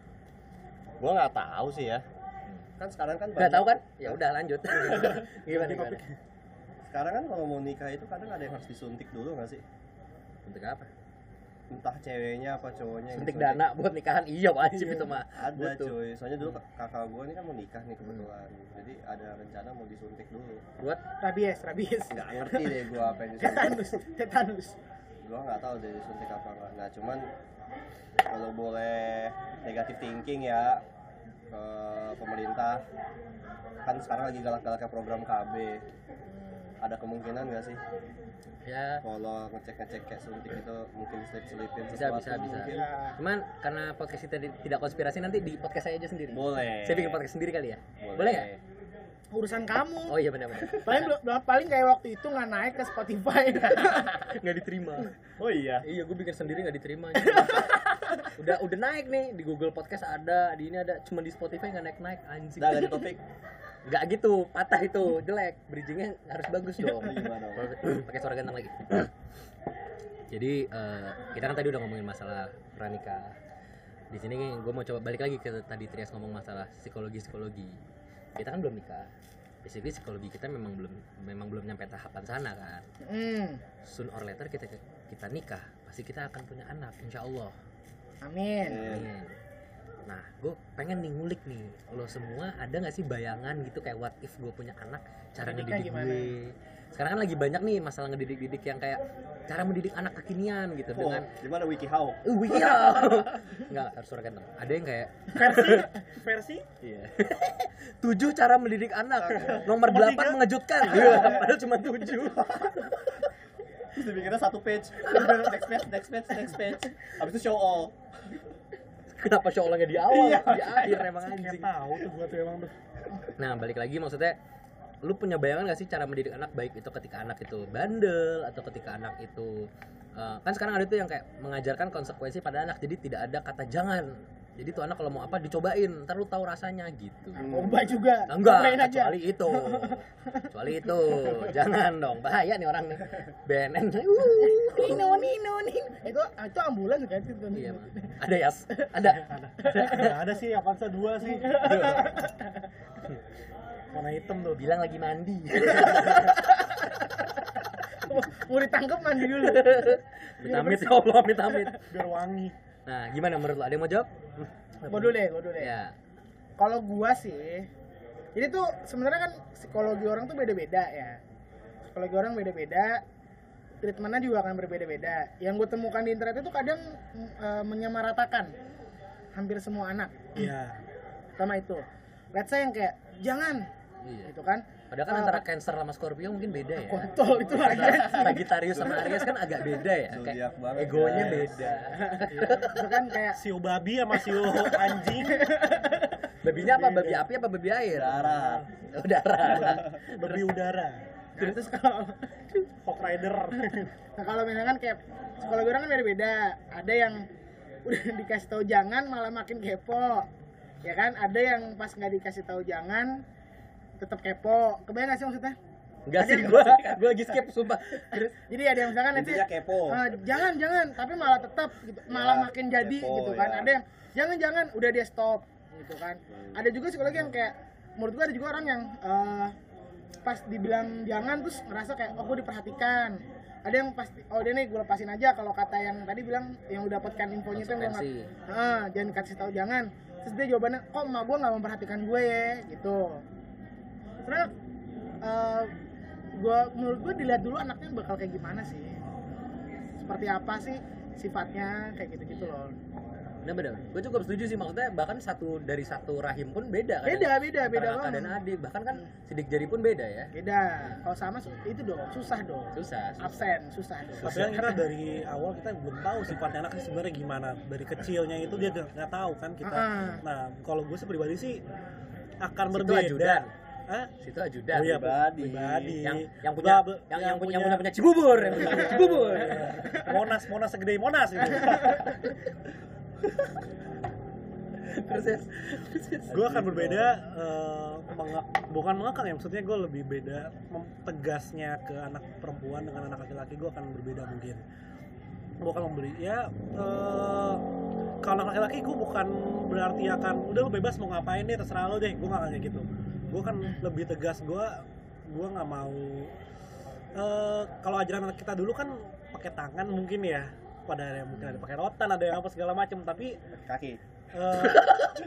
Gua nggak tahu sih ya. Kan sekarang kan Nggak tahu kan? Ya udah lanjut. *laughs* gimana gimana? Sekarang kan kalau mau nikah itu kadang ada yang harus disuntik dulu nggak sih? Untuk apa? entah ceweknya apa cowoknya suntik disuntik. dana buat nikahan. Iya wajib itu mah. ada Butuh. cuy. Soalnya dulu kakak gue ini kan mau nikah nih kebetulan. Jadi ada rencana mau disuntik dulu. Buat? Rabies rabies. Nggak ngerti deh gue apa yang disuntik. Tetanus tetanus. Gue nggak tahu deh disuntik apa enggak nah cuman kalau boleh negatif thinking ya ke pemerintah. Kan sekarang lagi galak-galaknya program KB ada kemungkinan nggak sih? Ya. Kalau ngecek-ngecek kayak suntik itu mungkin selip-selipin Bisa, sesuatu bisa, bisa. mungkin. Ya cuman karena podcast kita tidak konspirasi nanti di podcast saya aja sendiri. Boleh. Saya bikin podcast sendiri kali ya? Boleh. Nggak? Urusan kamu. Oh iya benar-benar paling paling kayak waktu itu nggak naik ke Spotify. *laughs* Nggak diterima. Oh iya? Iya gue bikin sendiri nggak diterima. Udah udah naik nih di Google Podcast ada di ini ada. Cuma di Spotify nggak naik naik anjing. Udah ganti topik *laughs* nggak gitu patah itu jelek. Bridgingnya harus bagus dong. Om? Kalau- pakai suara ganteng lagi. Jadi eh, kita kan tadi udah ngomongin masalah pranikah di sini gue mau coba balik lagi ke tadi Trias ngomong masalah psikologi psikologi kita kan belum nikah. Basically psikologi kita memang belum memang belum nyampe tahapan sana kan? Hmm. Soon or later kita kita nikah pasti kita akan punya anak insya Allah. Amin. Iya. Amin. Nah, gue pengen nih ngulik nih, lo semua ada nggak sih bayangan gitu kayak what if gue punya anak, cara ngedidik gimana? gue. Sekarang kan lagi banyak nih masalah ngedidik-didik yang kayak cara mendidik anak kekinian gitu Oh, dengan gimana WikiHow uh iya. Enggak, *laughs* harus suara ganteng. Ada yang kayak versi *laughs* versi iya. *laughs* tujuh cara mendidik anak. Nomor Nomor delapan mengejutkan. Iya, padahal cuma tujuh. terus dibikinnya satu page next page next page next page habis itu show all Kenapa show olahnya di awal, Iya. di akhir emang anjing. tahu tuh gua tuh emang tuh Nah, balik lagi maksudnya lu punya bayangan gak sih cara mendidik anak baik itu ketika anak itu bandel atau ketika anak itu eh, kan sekarang ada tuh yang kayak mengajarkan konsekuensi pada anak jadi tidak ada kata jangan jadi tuh anak kalau mau apa dicobain ntar lu tahu rasanya gitu. Narkoba juga. Enggak Cobain aja. kecuali itu. Kecuali itu. Jangan dong bahaya nih orang nih. BNN *laughs* nino nino nino. Itu itu ambulans kan itu iya ada ya ada? Nggak ada. Sih Avanza dua sih. Warna hitam tuh. Bilang lagi mandi. Mau ditangkap mandi dulu. Amit ya Allah amit amit biar wangi nah gimana menurut lo? Ada yang mau jawab? Gua dulu deh gua dulu deh. Ya. Kalau gua sih jadi tuh sebenarnya kan psikologi orang tuh beda-beda ya. Psikologi orang beda-beda treatmentnya juga akan berbeda-beda. Yang gue temukan di internet itu kadang eh, menyamaratakan hampir semua anak. Iya. Sama itu. Let's say yang kayak jangan. Iya. Gitu kan Padahal kan Eh, antara Cancer sama Scorpio mungkin beda ya. kontol itu lagi *laughs* Sagittarius sama Aries kan agak beda ya. Kayak banget, egonya guys. beda. *laughs* itu kan kayak siu babi sama siu anjing Babinya apa? Babi api apa babi air? Darat. Oh, darah. *laughs* babi udara nah, terus kalau Hawk Rider nah kalau misalkan kayak psikologi orang kan beda-beda ada yang udah dikasih tahu jangan malah makin kepo ya kan ada yang pas nggak dikasih tahu jangan tetap kepo. Kebayang gak sih maksudnya? Enggak sih gua, gua lagi skip sumpah. Terus, jadi ada yang misalkan nanti kepo. "Ah, jangan jangan. Tapi malah tetap gitu. Malah Ya, makin jadi kepo, gitu kan. ya. ada yang jangan jangan udah dia stop. Gitu kan. Hmm. ada juga psikologi yang kayak menurut gua ada juga orang yang eh, pas dibilang jangan terus ngerasa kayak oh gue diperhatikan. Ada yang pasti oh dia nih gue lepasin aja kalau kata yang tadi bilang yang udah dapatkan infonya itu yang gua Konsekuensi. ah jangan kasih tahu jangan. Terus dia jawabannya kok emak gue nggak memperhatikan gue ya? Gitu karena eh, gua menurut gue dilihat dulu anaknya bakal kayak gimana sih seperti apa sih sifatnya kayak gitu gitu loh Bener bener. Gue cukup setuju sih maksudnya bahkan satu dari satu rahim pun beda kan. beda beda beda kakak dan banget adik bahkan kan sidik jari pun beda ya. beda kalau sama itu dong susah dong Susah. susah. absen susah dong tapi kan kita dari awal kita belum tahu sifatnya anak sih sebenarnya gimana dari kecilnya itu dia nggak nggak tahu kan kita Ah. nah kalau gue sih pribadi sih akan Situ berbeda ajudan. Hah? Situ ajudan. Oh iya, pribadi. pribadi. yang yang punya yang, yang, yang punya yang punya- punya Cibubur, yang punya *laughs* Cibubur. Monas, Monas segede Monas gitu. *laughs* Terus ya. gue akan berbeda eh, menge- bukan mengekang ya maksudnya gue lebih beda tegasnya ke anak perempuan dengan anak laki-laki gue akan berbeda mungkin gue akan memberi ya eh, kalau anak laki-laki gue bukan berarti akan udah lu bebas mau ngapain deh terserah lo deh gue gak kayak gitu gue kan lebih tegas gue gue nggak mau eh, kalau ajaran kita dulu kan pakai tangan mungkin ya. Ada yang mungkin ada pakai rotan ada yang apa segala macam tapi kaki eh,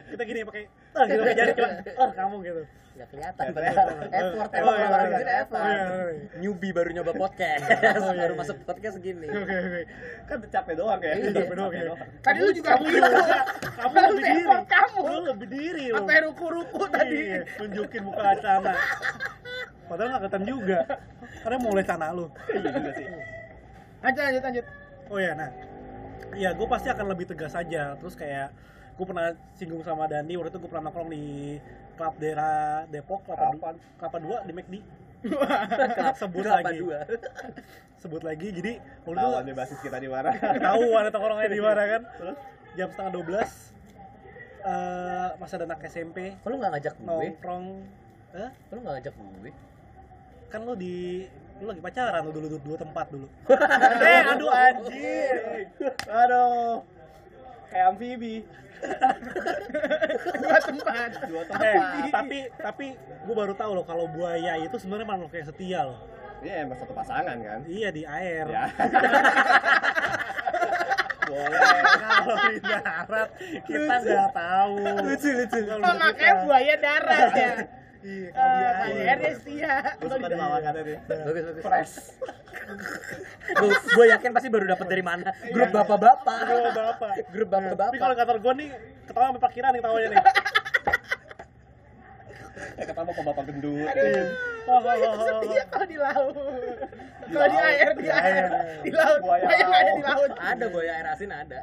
kita gini pakai ah gitu pakai jari cuma ah kamu gitu nggak kelihatan padahal. kelihatan. effort Oh, effort iya, orang iya. sini effort Oh, iya, iya. newbie baru nyoba podcast *laughs* Oh, iya, baru iya. masuk podcast segini oke oke kan capek doang ya Iya, capek doang ya. Tadi lu juga kamu kamu Lu lebih diri kamu. lu lebih diri lu Sampai ruku-ruku tadi. Iya, tunjukin muka celana padahal nggak kelihatan juga karena mulai celana lu iya juga sih Lanjut lanjut lanjut. Oh ya, nah, ya gue pasti akan lebih tegas aja. Terus kayak gue pernah singgung sama Dandi waktu itu gue pernah nongkrong di klub daerah Depok kelapa Kapan? kelapa dua di McD *laughs* sebut Kelapa lagi. dua. Sebut lagi jadi waktu tahu itu basis kita di mana. Tahu ada tongkrongannya di mana kan? Terus? Jam setengah 12 eh masih ada anak SMP kok lu nggak ngajak gue? Nongkrong. Eh lu nggak ngajak gue? Kan lu di lu lagi pacaran lu dulu dulu dua tempat dulu. *laughs* Eh aduh anjir aduh kayak amfibi *laughs* Dua tempat. dua Eh, tempat tapi tapi gue baru tahu loh kalau buaya itu sebenarnya makhluk yang setia loh. iya emang satu pasangan kan Iya di air. ya *laughs* boleh Kalau di darat kita nggak tahu. Lucu lucu. Makanya buaya darat ya. *laughs* Iya Eh, air. air dia setia. gue suka di lawakannya nih bagus bagus fresh gue yakin pasti baru dapat dari mana grup bapak-bapak Aduh, bapak. grup Tapi kalau bapak-bapak kantor gue nih ketawa sampai parkiran nih ketawanya nih. eh ketemu kok bapak gendut Oh, oh, oh, oh, oh. Setia kalau di laut. Kalau di air di Di air. Di laut. Buaya ada di laut. laut. ada buaya air asin ada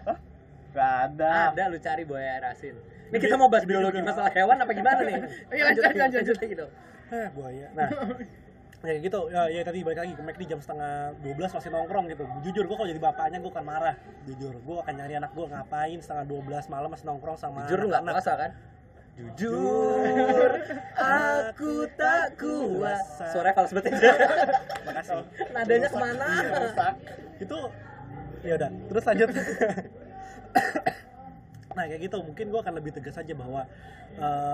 gak ada ada lu cari buaya air asin ini kita mau bahas biologi masalah hewan apa gimana nih *laughs* Iya, lanjut, lanjut. lanjut dong Eh, buaya. Nah, *laughs* ya gitu. Ya, ya tadi balik lagi ke McD jam setengah 12 masih nongkrong gitu. Jujur gue kalau jadi bapaknya gue akan marah. Jujur, gue akan nyari anak gue ngapain setengah 12 malam masih nongkrong sama jujur lu anak-anak. puasa kan jujur *laughs* aku tak kuasa suara fals banget ya Makasih. nadanya ke mana Iya. Itu ya udah. Terus lanjut. Nah kayak gitu. Mungkin gue akan lebih tegas aja bahwa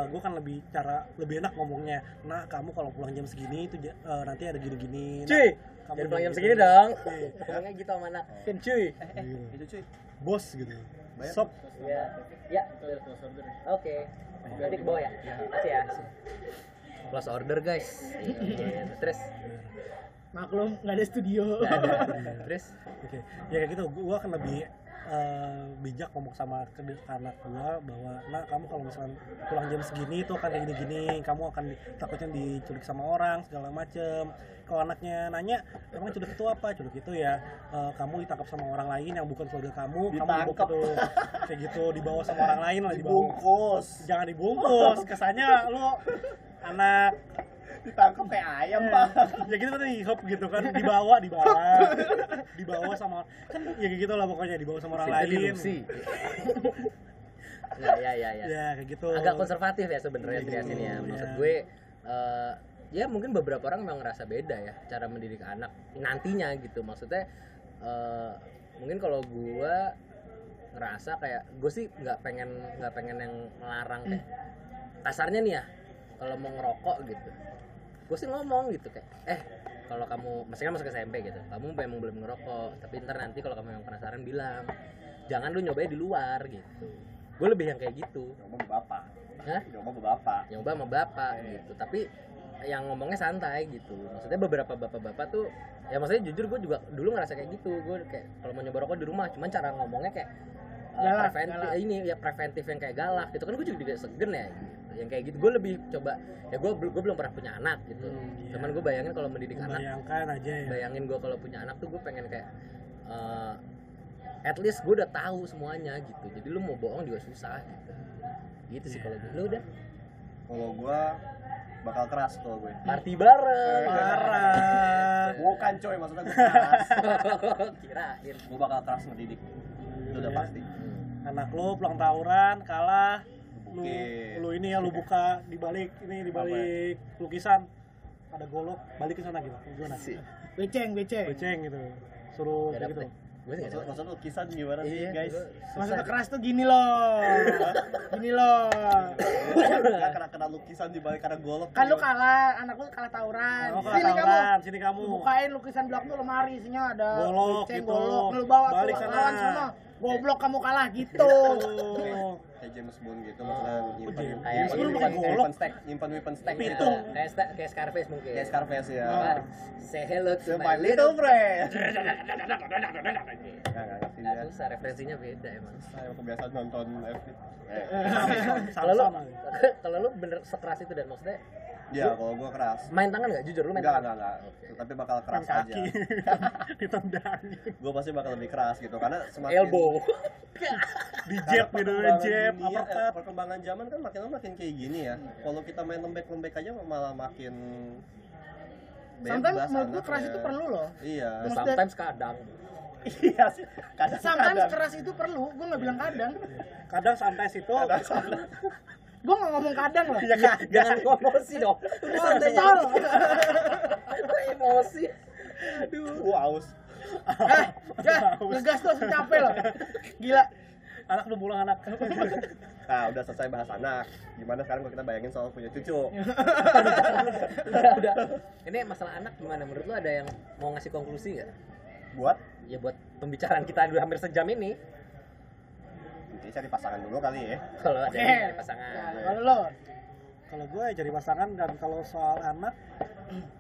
gue akan lebih cara lebih enak ngomongnya. Nah kamu kalau pulang jam segini itu eh, nanti ada gini-gini. Nah, cuy kamu pulang jam segini dong. Iya. ngomongnya gitu sama anak. Cuy. Iya. itu cuy. Bos gitu. Sob ya ya oke. Berarti ke bawah ya? Kasih ya? Close order guys. Terus? Maklum nggak ada studio. terus? Oke, ya kayak gitu. Gua akan lebih eh, bijak ngomong sama ke anak gua bahwa, nah kamu kalau misalkan pulang jam segini itu akan kayak gini-gini, kamu akan takutnya diculik sama orang segala macem. Kalau anaknya nanya, emang culik itu apa? Culik itu ya eh, kamu ditangkap sama orang lain yang bukan keluarga kamu, kamu Ditangkap. dibawa gitu, kayak gitu dibawa sama orang lain lah dibungkus Jangan dibungkus, kesannya lu anak ditangkap kayak ayam pak. Ya gitu kan hip gitu kan dibawa dibawa. *laughs* Dibawa sama kan ya kayak gitu lah pokoknya dibawa sama orang lain. Dilusi *laughs* Nggak, ya ya ya ya kayak gitu. Agak konservatif ya sebenarnya Gitu, Trias ini ya maksud ya. gue eh, ya mungkin beberapa orang memang ngerasa beda ya cara mendidik anak nantinya gitu. Maksudnya eh, mungkin kalau gue ngerasa kayak gue sih nggak pengen nggak pengen yang melarang kayak kasarnya nih ya kalau mau ngerokok gitu gue sih ngomong gitu kayak eh kalau kamu maksudnya masuk SMP gitu kamu memang belum ngerokok tapi ntar nanti kalau kamu yang penasaran bilang jangan lu nyobain di luar gitu. Gue lebih yang kayak gitu. Nyoba sama bapak. Hah? nyoba sama bapak. Nyoba sama bapak gitu. Tapi yang ngomongnya santai gitu. Maksudnya beberapa bapak-bapak tuh ya maksudnya jujur gue juga dulu ngerasa kayak gitu. Gue kayak kalau mau nyoba rokok di rumah cuman cara ngomongnya kayak uh, Galak, preventif galak. ini ya preventif yang kayak galak gitu. Kan gue juga tidak segen ya gitu. Yang kayak gitu. Gue lebih coba ya gue gue belum pernah punya anak gitu. Iya. cuman gue bayangin kalau mendidik anak membayangkan aja ya. bayangin gue kalau punya anak tuh gue pengen kayak uh, at least gue udah tahu semuanya gitu. Jadi lu mau bohong juga susah gitu. Gitu sih Iya. kalau gue lu udah? Kalau gua bakal keras kalau gue party bareng. Parah bukan coy maksudnya gue *laughs* keras. Kirain. Gue bakal keras ngedidik itu udah Iya. pasti. Anak lu pulang tawuran kalah lu Bukin. lu ini ya lu buka di balik ini di balik lukisan ada golok balik ke sana gitu gimana Beceng, beceng. beceng gitu suruh Gak gitu Maksud, lukisan gimana sih Iya, guys? Maksudnya keras tuh gini loh. *laughs* gini loh. Gak kena kena lukisan di balik karena golok. Kan lu gimana? kalah, anak lu kalah tawuran. Oh, sini kamu. sini kamu. Lu bukain lukisan belakang tuh lemari isinya ada Golok beceng, gitu. golok. Lu bawa Balik tuh sana. lawan sana. Goblok kamu kalah gitu. *laughs* Oh. James Bond gitu maksudnya nyimpan James Bond weapon- pakai golok. weapon stack, nyimpan weapon stack gitu. kayak kayak Scarface mungkin Kayak Scarface ya. Apa? say hello to My little friend. Nggak, susah referensinya beda emang Saya kebiasaan nonton FB. Eh, kalau lu *laughs* kalau lu bener sekeras itu dan maksudnya Iya, kalau gua keras. main tangan nggak jujur lu main Enggak, tangan enggak, enggak. Tapi bakal Main keras aja. *laughs* kaki. Ditendang. Gua pasti bakal lebih keras gitu karena semakin elbow *laughs* Di jab gitu, jab, dunia, eh, uppercut. perkembangan zaman kan makin lama makin kayak gini ya. Kalau kita main lembek-lembek aja malah makin Sometimes menurut gua keras itu perlu loh. Iya. Maksudnya- sometimes kadang Iya sih. Kadang Sometimes keras itu perlu. Gua nggak bilang kadang. Kadang santai itu Kadang. *laughs* Gua nggak ngomong kadang loh. *laughs* ya kagak. jangan *laughs* emosi dong udah santai emosi Gua aus. Eh, ya, ngegas tuh capek loh. Gila. Anak udah pulang anak. *laughs* Nah, udah selesai bahas anak. Gimana sekarang kalau kita bayangin soal punya cucu? udah, udah. ini masalah anak gimana menurut lu ada yang mau ngasih konklusi nggak Buat ya buat pembicaraan kita udah hampir sejam ini nanti cari pasangan dulu kali ya. kalau ada dari Nah, pasangan Kalau lo, Kalau gue cari pasangan dan kalau soal anak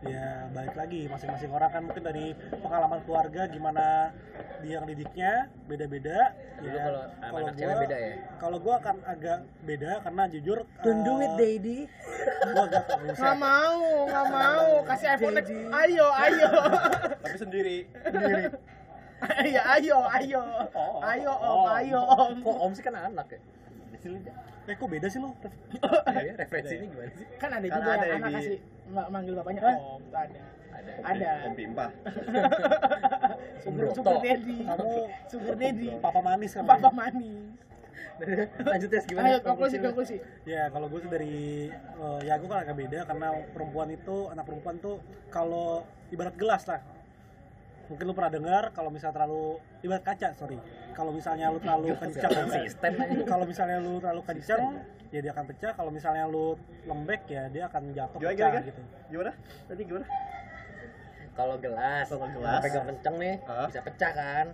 ya balik lagi masing-masing orang kan mungkin dari pengalaman keluarga gimana dia ngedidiknya beda-beda ya kalau gua- beda ya? kalau gue akan agak beda karena jujur Don't do it, daddy. gua agak nggak mau, nggak mau. Kasih iPhone. Ayo, ayo. Tapi sendiri. Iya, *laughs* ayo, ayo. Oh. Ayo, om, ayo, om. Kok om sih kan anak ya? eh kok beda sih lo *laughs* Ya, referensinya gimana sih? Kan ada Kan juga ada yang anak di- kasih ma- manggil bapaknya om. Tuh ada. Ada. Ada. Om Pimpa. *laughs* Sugar, sugar daddy. kamu Sugar daddy. papa manis kan Papa manis. Lanjut ya gimana? Ayo, konklusi, lu? konklusi. Ya kalau gue sih dari eh, ya gue kan agak beda karena perempuan itu anak perempuan tuh kalau ibarat gelas lah mungkin lu pernah dengar kalau misalnya terlalu ibarat kaca sorry kalau misalnya lu terlalu kencang aja. kalau misalnya lu terlalu kencang ya dia akan pecah kalau misalnya lu lembek ya dia akan jatuh Gimana, pecah gimana? gitu Gimana? Tadi gimana? Kalau gelas, Kalau kalau gelas. pegang kenceng nih Hah? bisa pecah kan?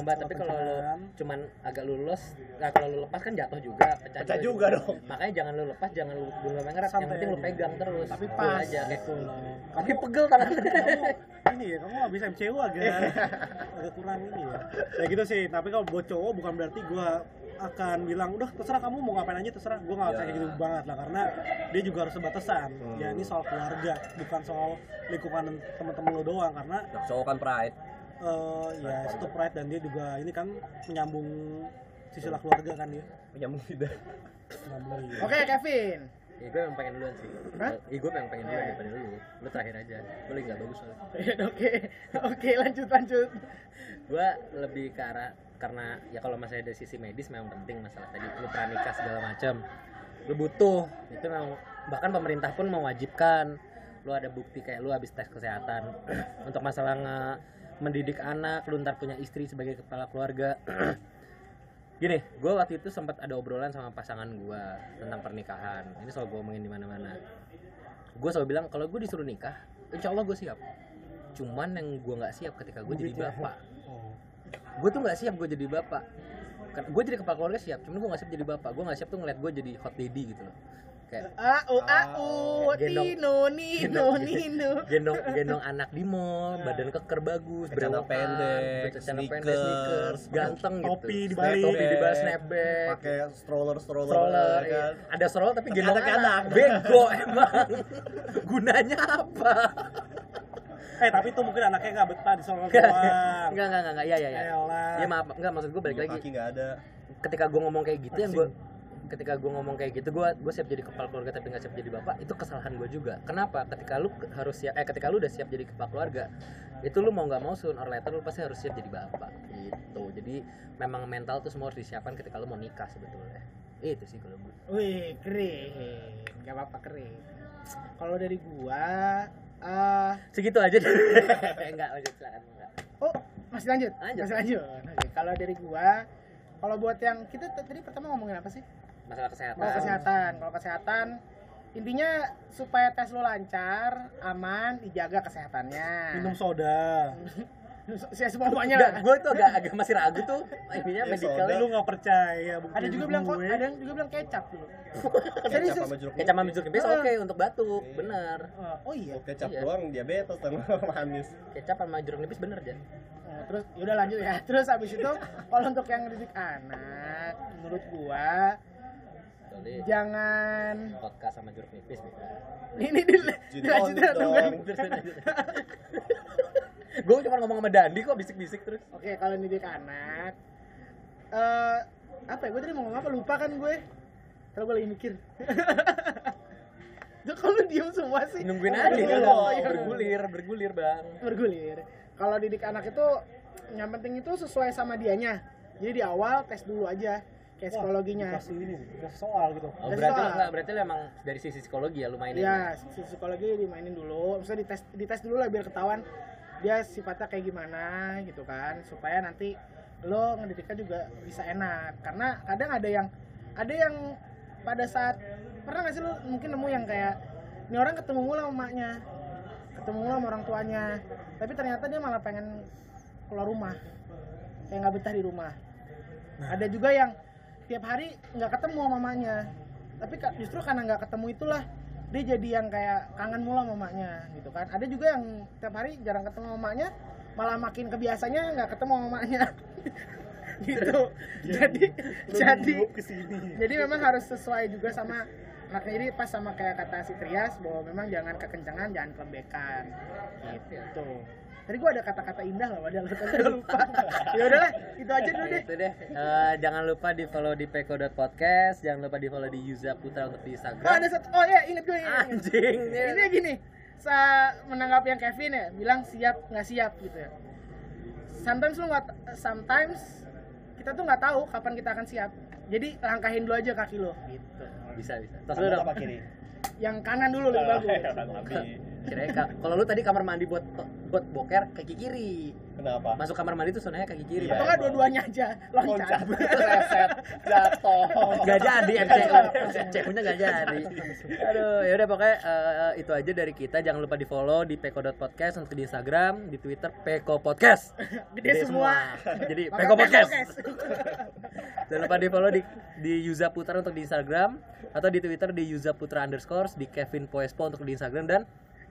Banget, tapi kalau lu cuman agak lulus, nah kalau lu lepas kan jatuh juga, pecah, Pecah juga dong. Makanya jangan lu lepas, jangan lu belum main ngerat, yang penting lu pegang terus. Tapi pas. aja kayak gitu loh Tapi pegel tangan. kamu ini ya kamu nggak bisa MCU agak *laughs* agak kurang ini ya ya gitu sih tapi kalau buat cowok bukan berarti gua akan bilang udah terserah kamu mau ngapain aja terserah gua nggak Ya. kayak gitu banget lah karena dia juga harus sebatasan Hmm. ya ini soal keluarga bukan soal lingkungan teman-teman lo doang karena Nah, cowok kan pride. eh, ya itu pride dan dia juga ini kan menyambung sisilah keluarga kan dia Menyambung tidak. menyambung iya. Oke, Kevin. Ya gue emang pengen duluan sih. Hah? Ya gue emang pengen duluan daripada lu. Lu terakhir aja. Lu lagi gak bagus soalnya. *laughs* Oke, oke, lanjut, lanjut. gue lebih ke arah karena ya kalau masalah dari sisi medis memang penting masalah tadi. Lu pranikah segala macam lu butuh. Itu memang bahkan pemerintah pun mewajibkan. Lu ada bukti kayak lu habis tes kesehatan. *clears throat* Untuk masalah nge- mendidik anak lu ntar punya istri sebagai kepala keluarga. *clears throat* Gini gue waktu itu sempat ada obrolan sama pasangan gue tentang pernikahan. Ini soal gue omongin di mana-mana. Gue selalu bilang kalau gue disuruh nikah insya Allah gue siap. Cuman yang gue nggak siap ketika gue jadi bapak. oh. Gue tuh nggak siap gue jadi bapak kan gue jadi kepala keluarga siap cuman gue nggak siap jadi bapak gue nggak siap tuh ngeliat gue jadi hot daddy gitu loh kayak Au, au, Gendong. Tino, Nino, Nino. *laughs* gendong gendong anak di mall badan keker bagus Celana berewokan, pendek, celana pendek sneakers, ganteng gitu topi dibalik. topi di bawah snapback Pakai stroller stroller. stroller ya kan? iya. ada stroller tapi gendong anak bego *laughs* emang gunanya apa eh tapi itu mungkin anaknya nggak betah di Solo doang. enggak enggak enggak ya ya ya Elah. ya maaf enggak maksud gue balik Dua lagi. Kaki nggak ada. ketika gue ngomong kayak gitu yang gue ketika gue ngomong kayak gitu gue gue siap jadi kepala keluarga tapi nggak siap jadi bapak itu kesalahan gue juga. Kenapa? Ketika lu harus siap eh ketika lu udah siap jadi kepala keluarga itu lu mau nggak mau soon or later lu pasti harus siap jadi bapak gitu. Jadi memang mental tuh semua harus disiapkan ketika lu mau nikah sebetulnya. Itu sih kalau gue Wih, keren. Gak apa-apa, keren. Kalau dari gua, eh segitu aja deh *laughs* enggak lanjut silakan enggak oh, Masih lanjut. Lanjut. Masih lanjut. Oke, kalau dari gua kalau buat yang kita tadi pertama ngomongin apa sih? masalah kesehatan Kalau kesehatan. Kalau kesehatan intinya supaya tes lo lancar, aman, dijaga kesehatannya. minum soda *laughs* Saya semuanya lah. gue tuh agak agak masih ragu tuh ininya Ya, medicalnya soda. lu nggak percaya bukti Ada juga bilang kok, ada yang juga bilang kecap dulu. Kecap Serius. sama jeruk kecap sama nipis. jeruk nipis Ah. oke untuk batuk bener Oh iya. Oh, kecap Iya. doang diabetes sama manis kecap sama jeruk nipis bener aja Nah, terus yaudah lanjut ya. Terus habis itu kalau untuk yang didik anak, menurut gua Jadi jangan podcast sama jeruk nipis nih. ini dilanjutin dong. Gue cuma ngomong sama Dandi kok bisik-bisik terus. Oke, kalau didik anak eh apa ya? Gue tadi mau ngomong apa? Lupa kan gue. Terus gue lagi mikir. *laughs* Tuh kalau diem semua sih. Nungguin Oh, aja kan oh, iya. bergulir, bergulir bang. bergulir. Kalau didik anak itu yang penting itu sesuai sama dianya. Jadi di awal tes dulu aja kayak Wah, psikologinya. dikasih ini dikasih soal gitu Oh, Ada berarti soal. enggak, berarti lu emang dari sisi psikologi ya lu mainin. Iya, si psikologi dimainin dulu. Maksudnya dites dites dulu lah biar ketahuan dia sifatnya kayak gimana gitu kan, supaya nanti lo ngedidiknya juga bisa enak. Karena kadang ada yang ada yang pada saat pernah nggak sih lo mungkin nemu yang kayak ini orang ketemu mulu sama emaknya, ketemu mulu sama orang tuanya, tapi ternyata dia malah pengen keluar rumah, kayak nggak betah di rumah. Ada juga yang tiap hari nggak ketemu sama mamanya, tapi justru karena nggak ketemu itulah dia jadi yang kayak kangen mulu sama mamanya gitu kan. Ada juga yang tiap hari jarang ketemu mamanya malah makin kebiasanya nggak ketemu mamanya *laughs* gitu. Jadi jadi jadi memang harus sesuai juga sama anaknya. Jadi pas sama kayak kata si Trias bahwa memang jangan kekencangan jangan kelembekan. Gitu tadi gua ada kata-kata indah loh gua lupa *laughs* ya udahlah itu aja dulu deh Itu deh. Eh, jangan lupa di follow di peko.podcast, jangan lupa di follow di Yuza Putra untuk di oh Instagram. ada satu oh ya inget gue inget, inget. Anjing. ini gini sa menanggapi yang Kevin ya bilang siap nggak siap gitu ya sometimes lu nggak sometimes kita tuh nggak tahu kapan kita akan siap jadi langkahin dulu aja kaki lo gitu Bisa, bisa. Tos dulu dong. yang kanan dulu lebih bagus ka- kalau lu tadi kamar mandi buat buat boker kaki kiri. kenapa Masuk kamar mandi tuh sunahnya kaki kiri. Iya. atau Bang. nggak dua-duanya aja loncat reset jatuh Gak jadi MC punya gak jadi. Aduh, ya udah pokoknya eh, itu aja dari kita. Jangan lupa di follow di peko.podcast untuk di Instagram, di Twitter Peko Podcast. gede semua Jadi Peko Podcast. Podcast. Jangan lupa di follow di di Yuza Putra untuk di Instagram atau di Twitter di Yuza Putra underscore di Kevin Poespo untuk di Instagram dan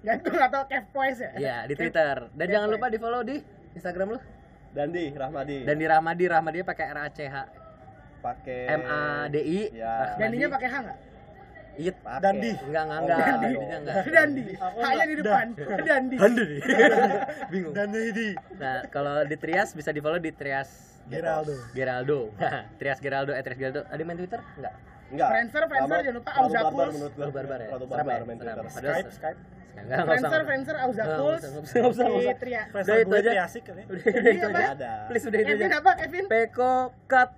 dan gue nggak tahu Kev Poise ya ya di Twitter. Dan jangan lupa di follow di Instagram lu Dandi Rahmadi dan di Rahmadi Rahmadi pakai R A C H pakai M A D I Ya. Dandinya pakai H nggak? Iya. Dandi. Enggak enggak Oh, enggak. Dandi. Enggak. Dandi H-nya di depan *laughs* Dandi Dandi. *laughs* Bingung. dan ini Nah, kalau di Trias bisa di follow di Trias Geraldo Geraldo. Trias Geraldo, eh Trias Geraldo. Ada main Twitter? Enggak. enggak Friendster, Friendster, jangan lupa Auzakus. barbar menurut gua Terlalu barbar ya? barbar ya? main. Twitter Skype Skype Enggak, enggak usah. Friendster, Friendster, Auzakus, Nggak usah, nggak usah, itu aja. Triasik Udah, itu Iya, aja. ada Please udah itu Kevin aja. apa Kevin? Peko cut.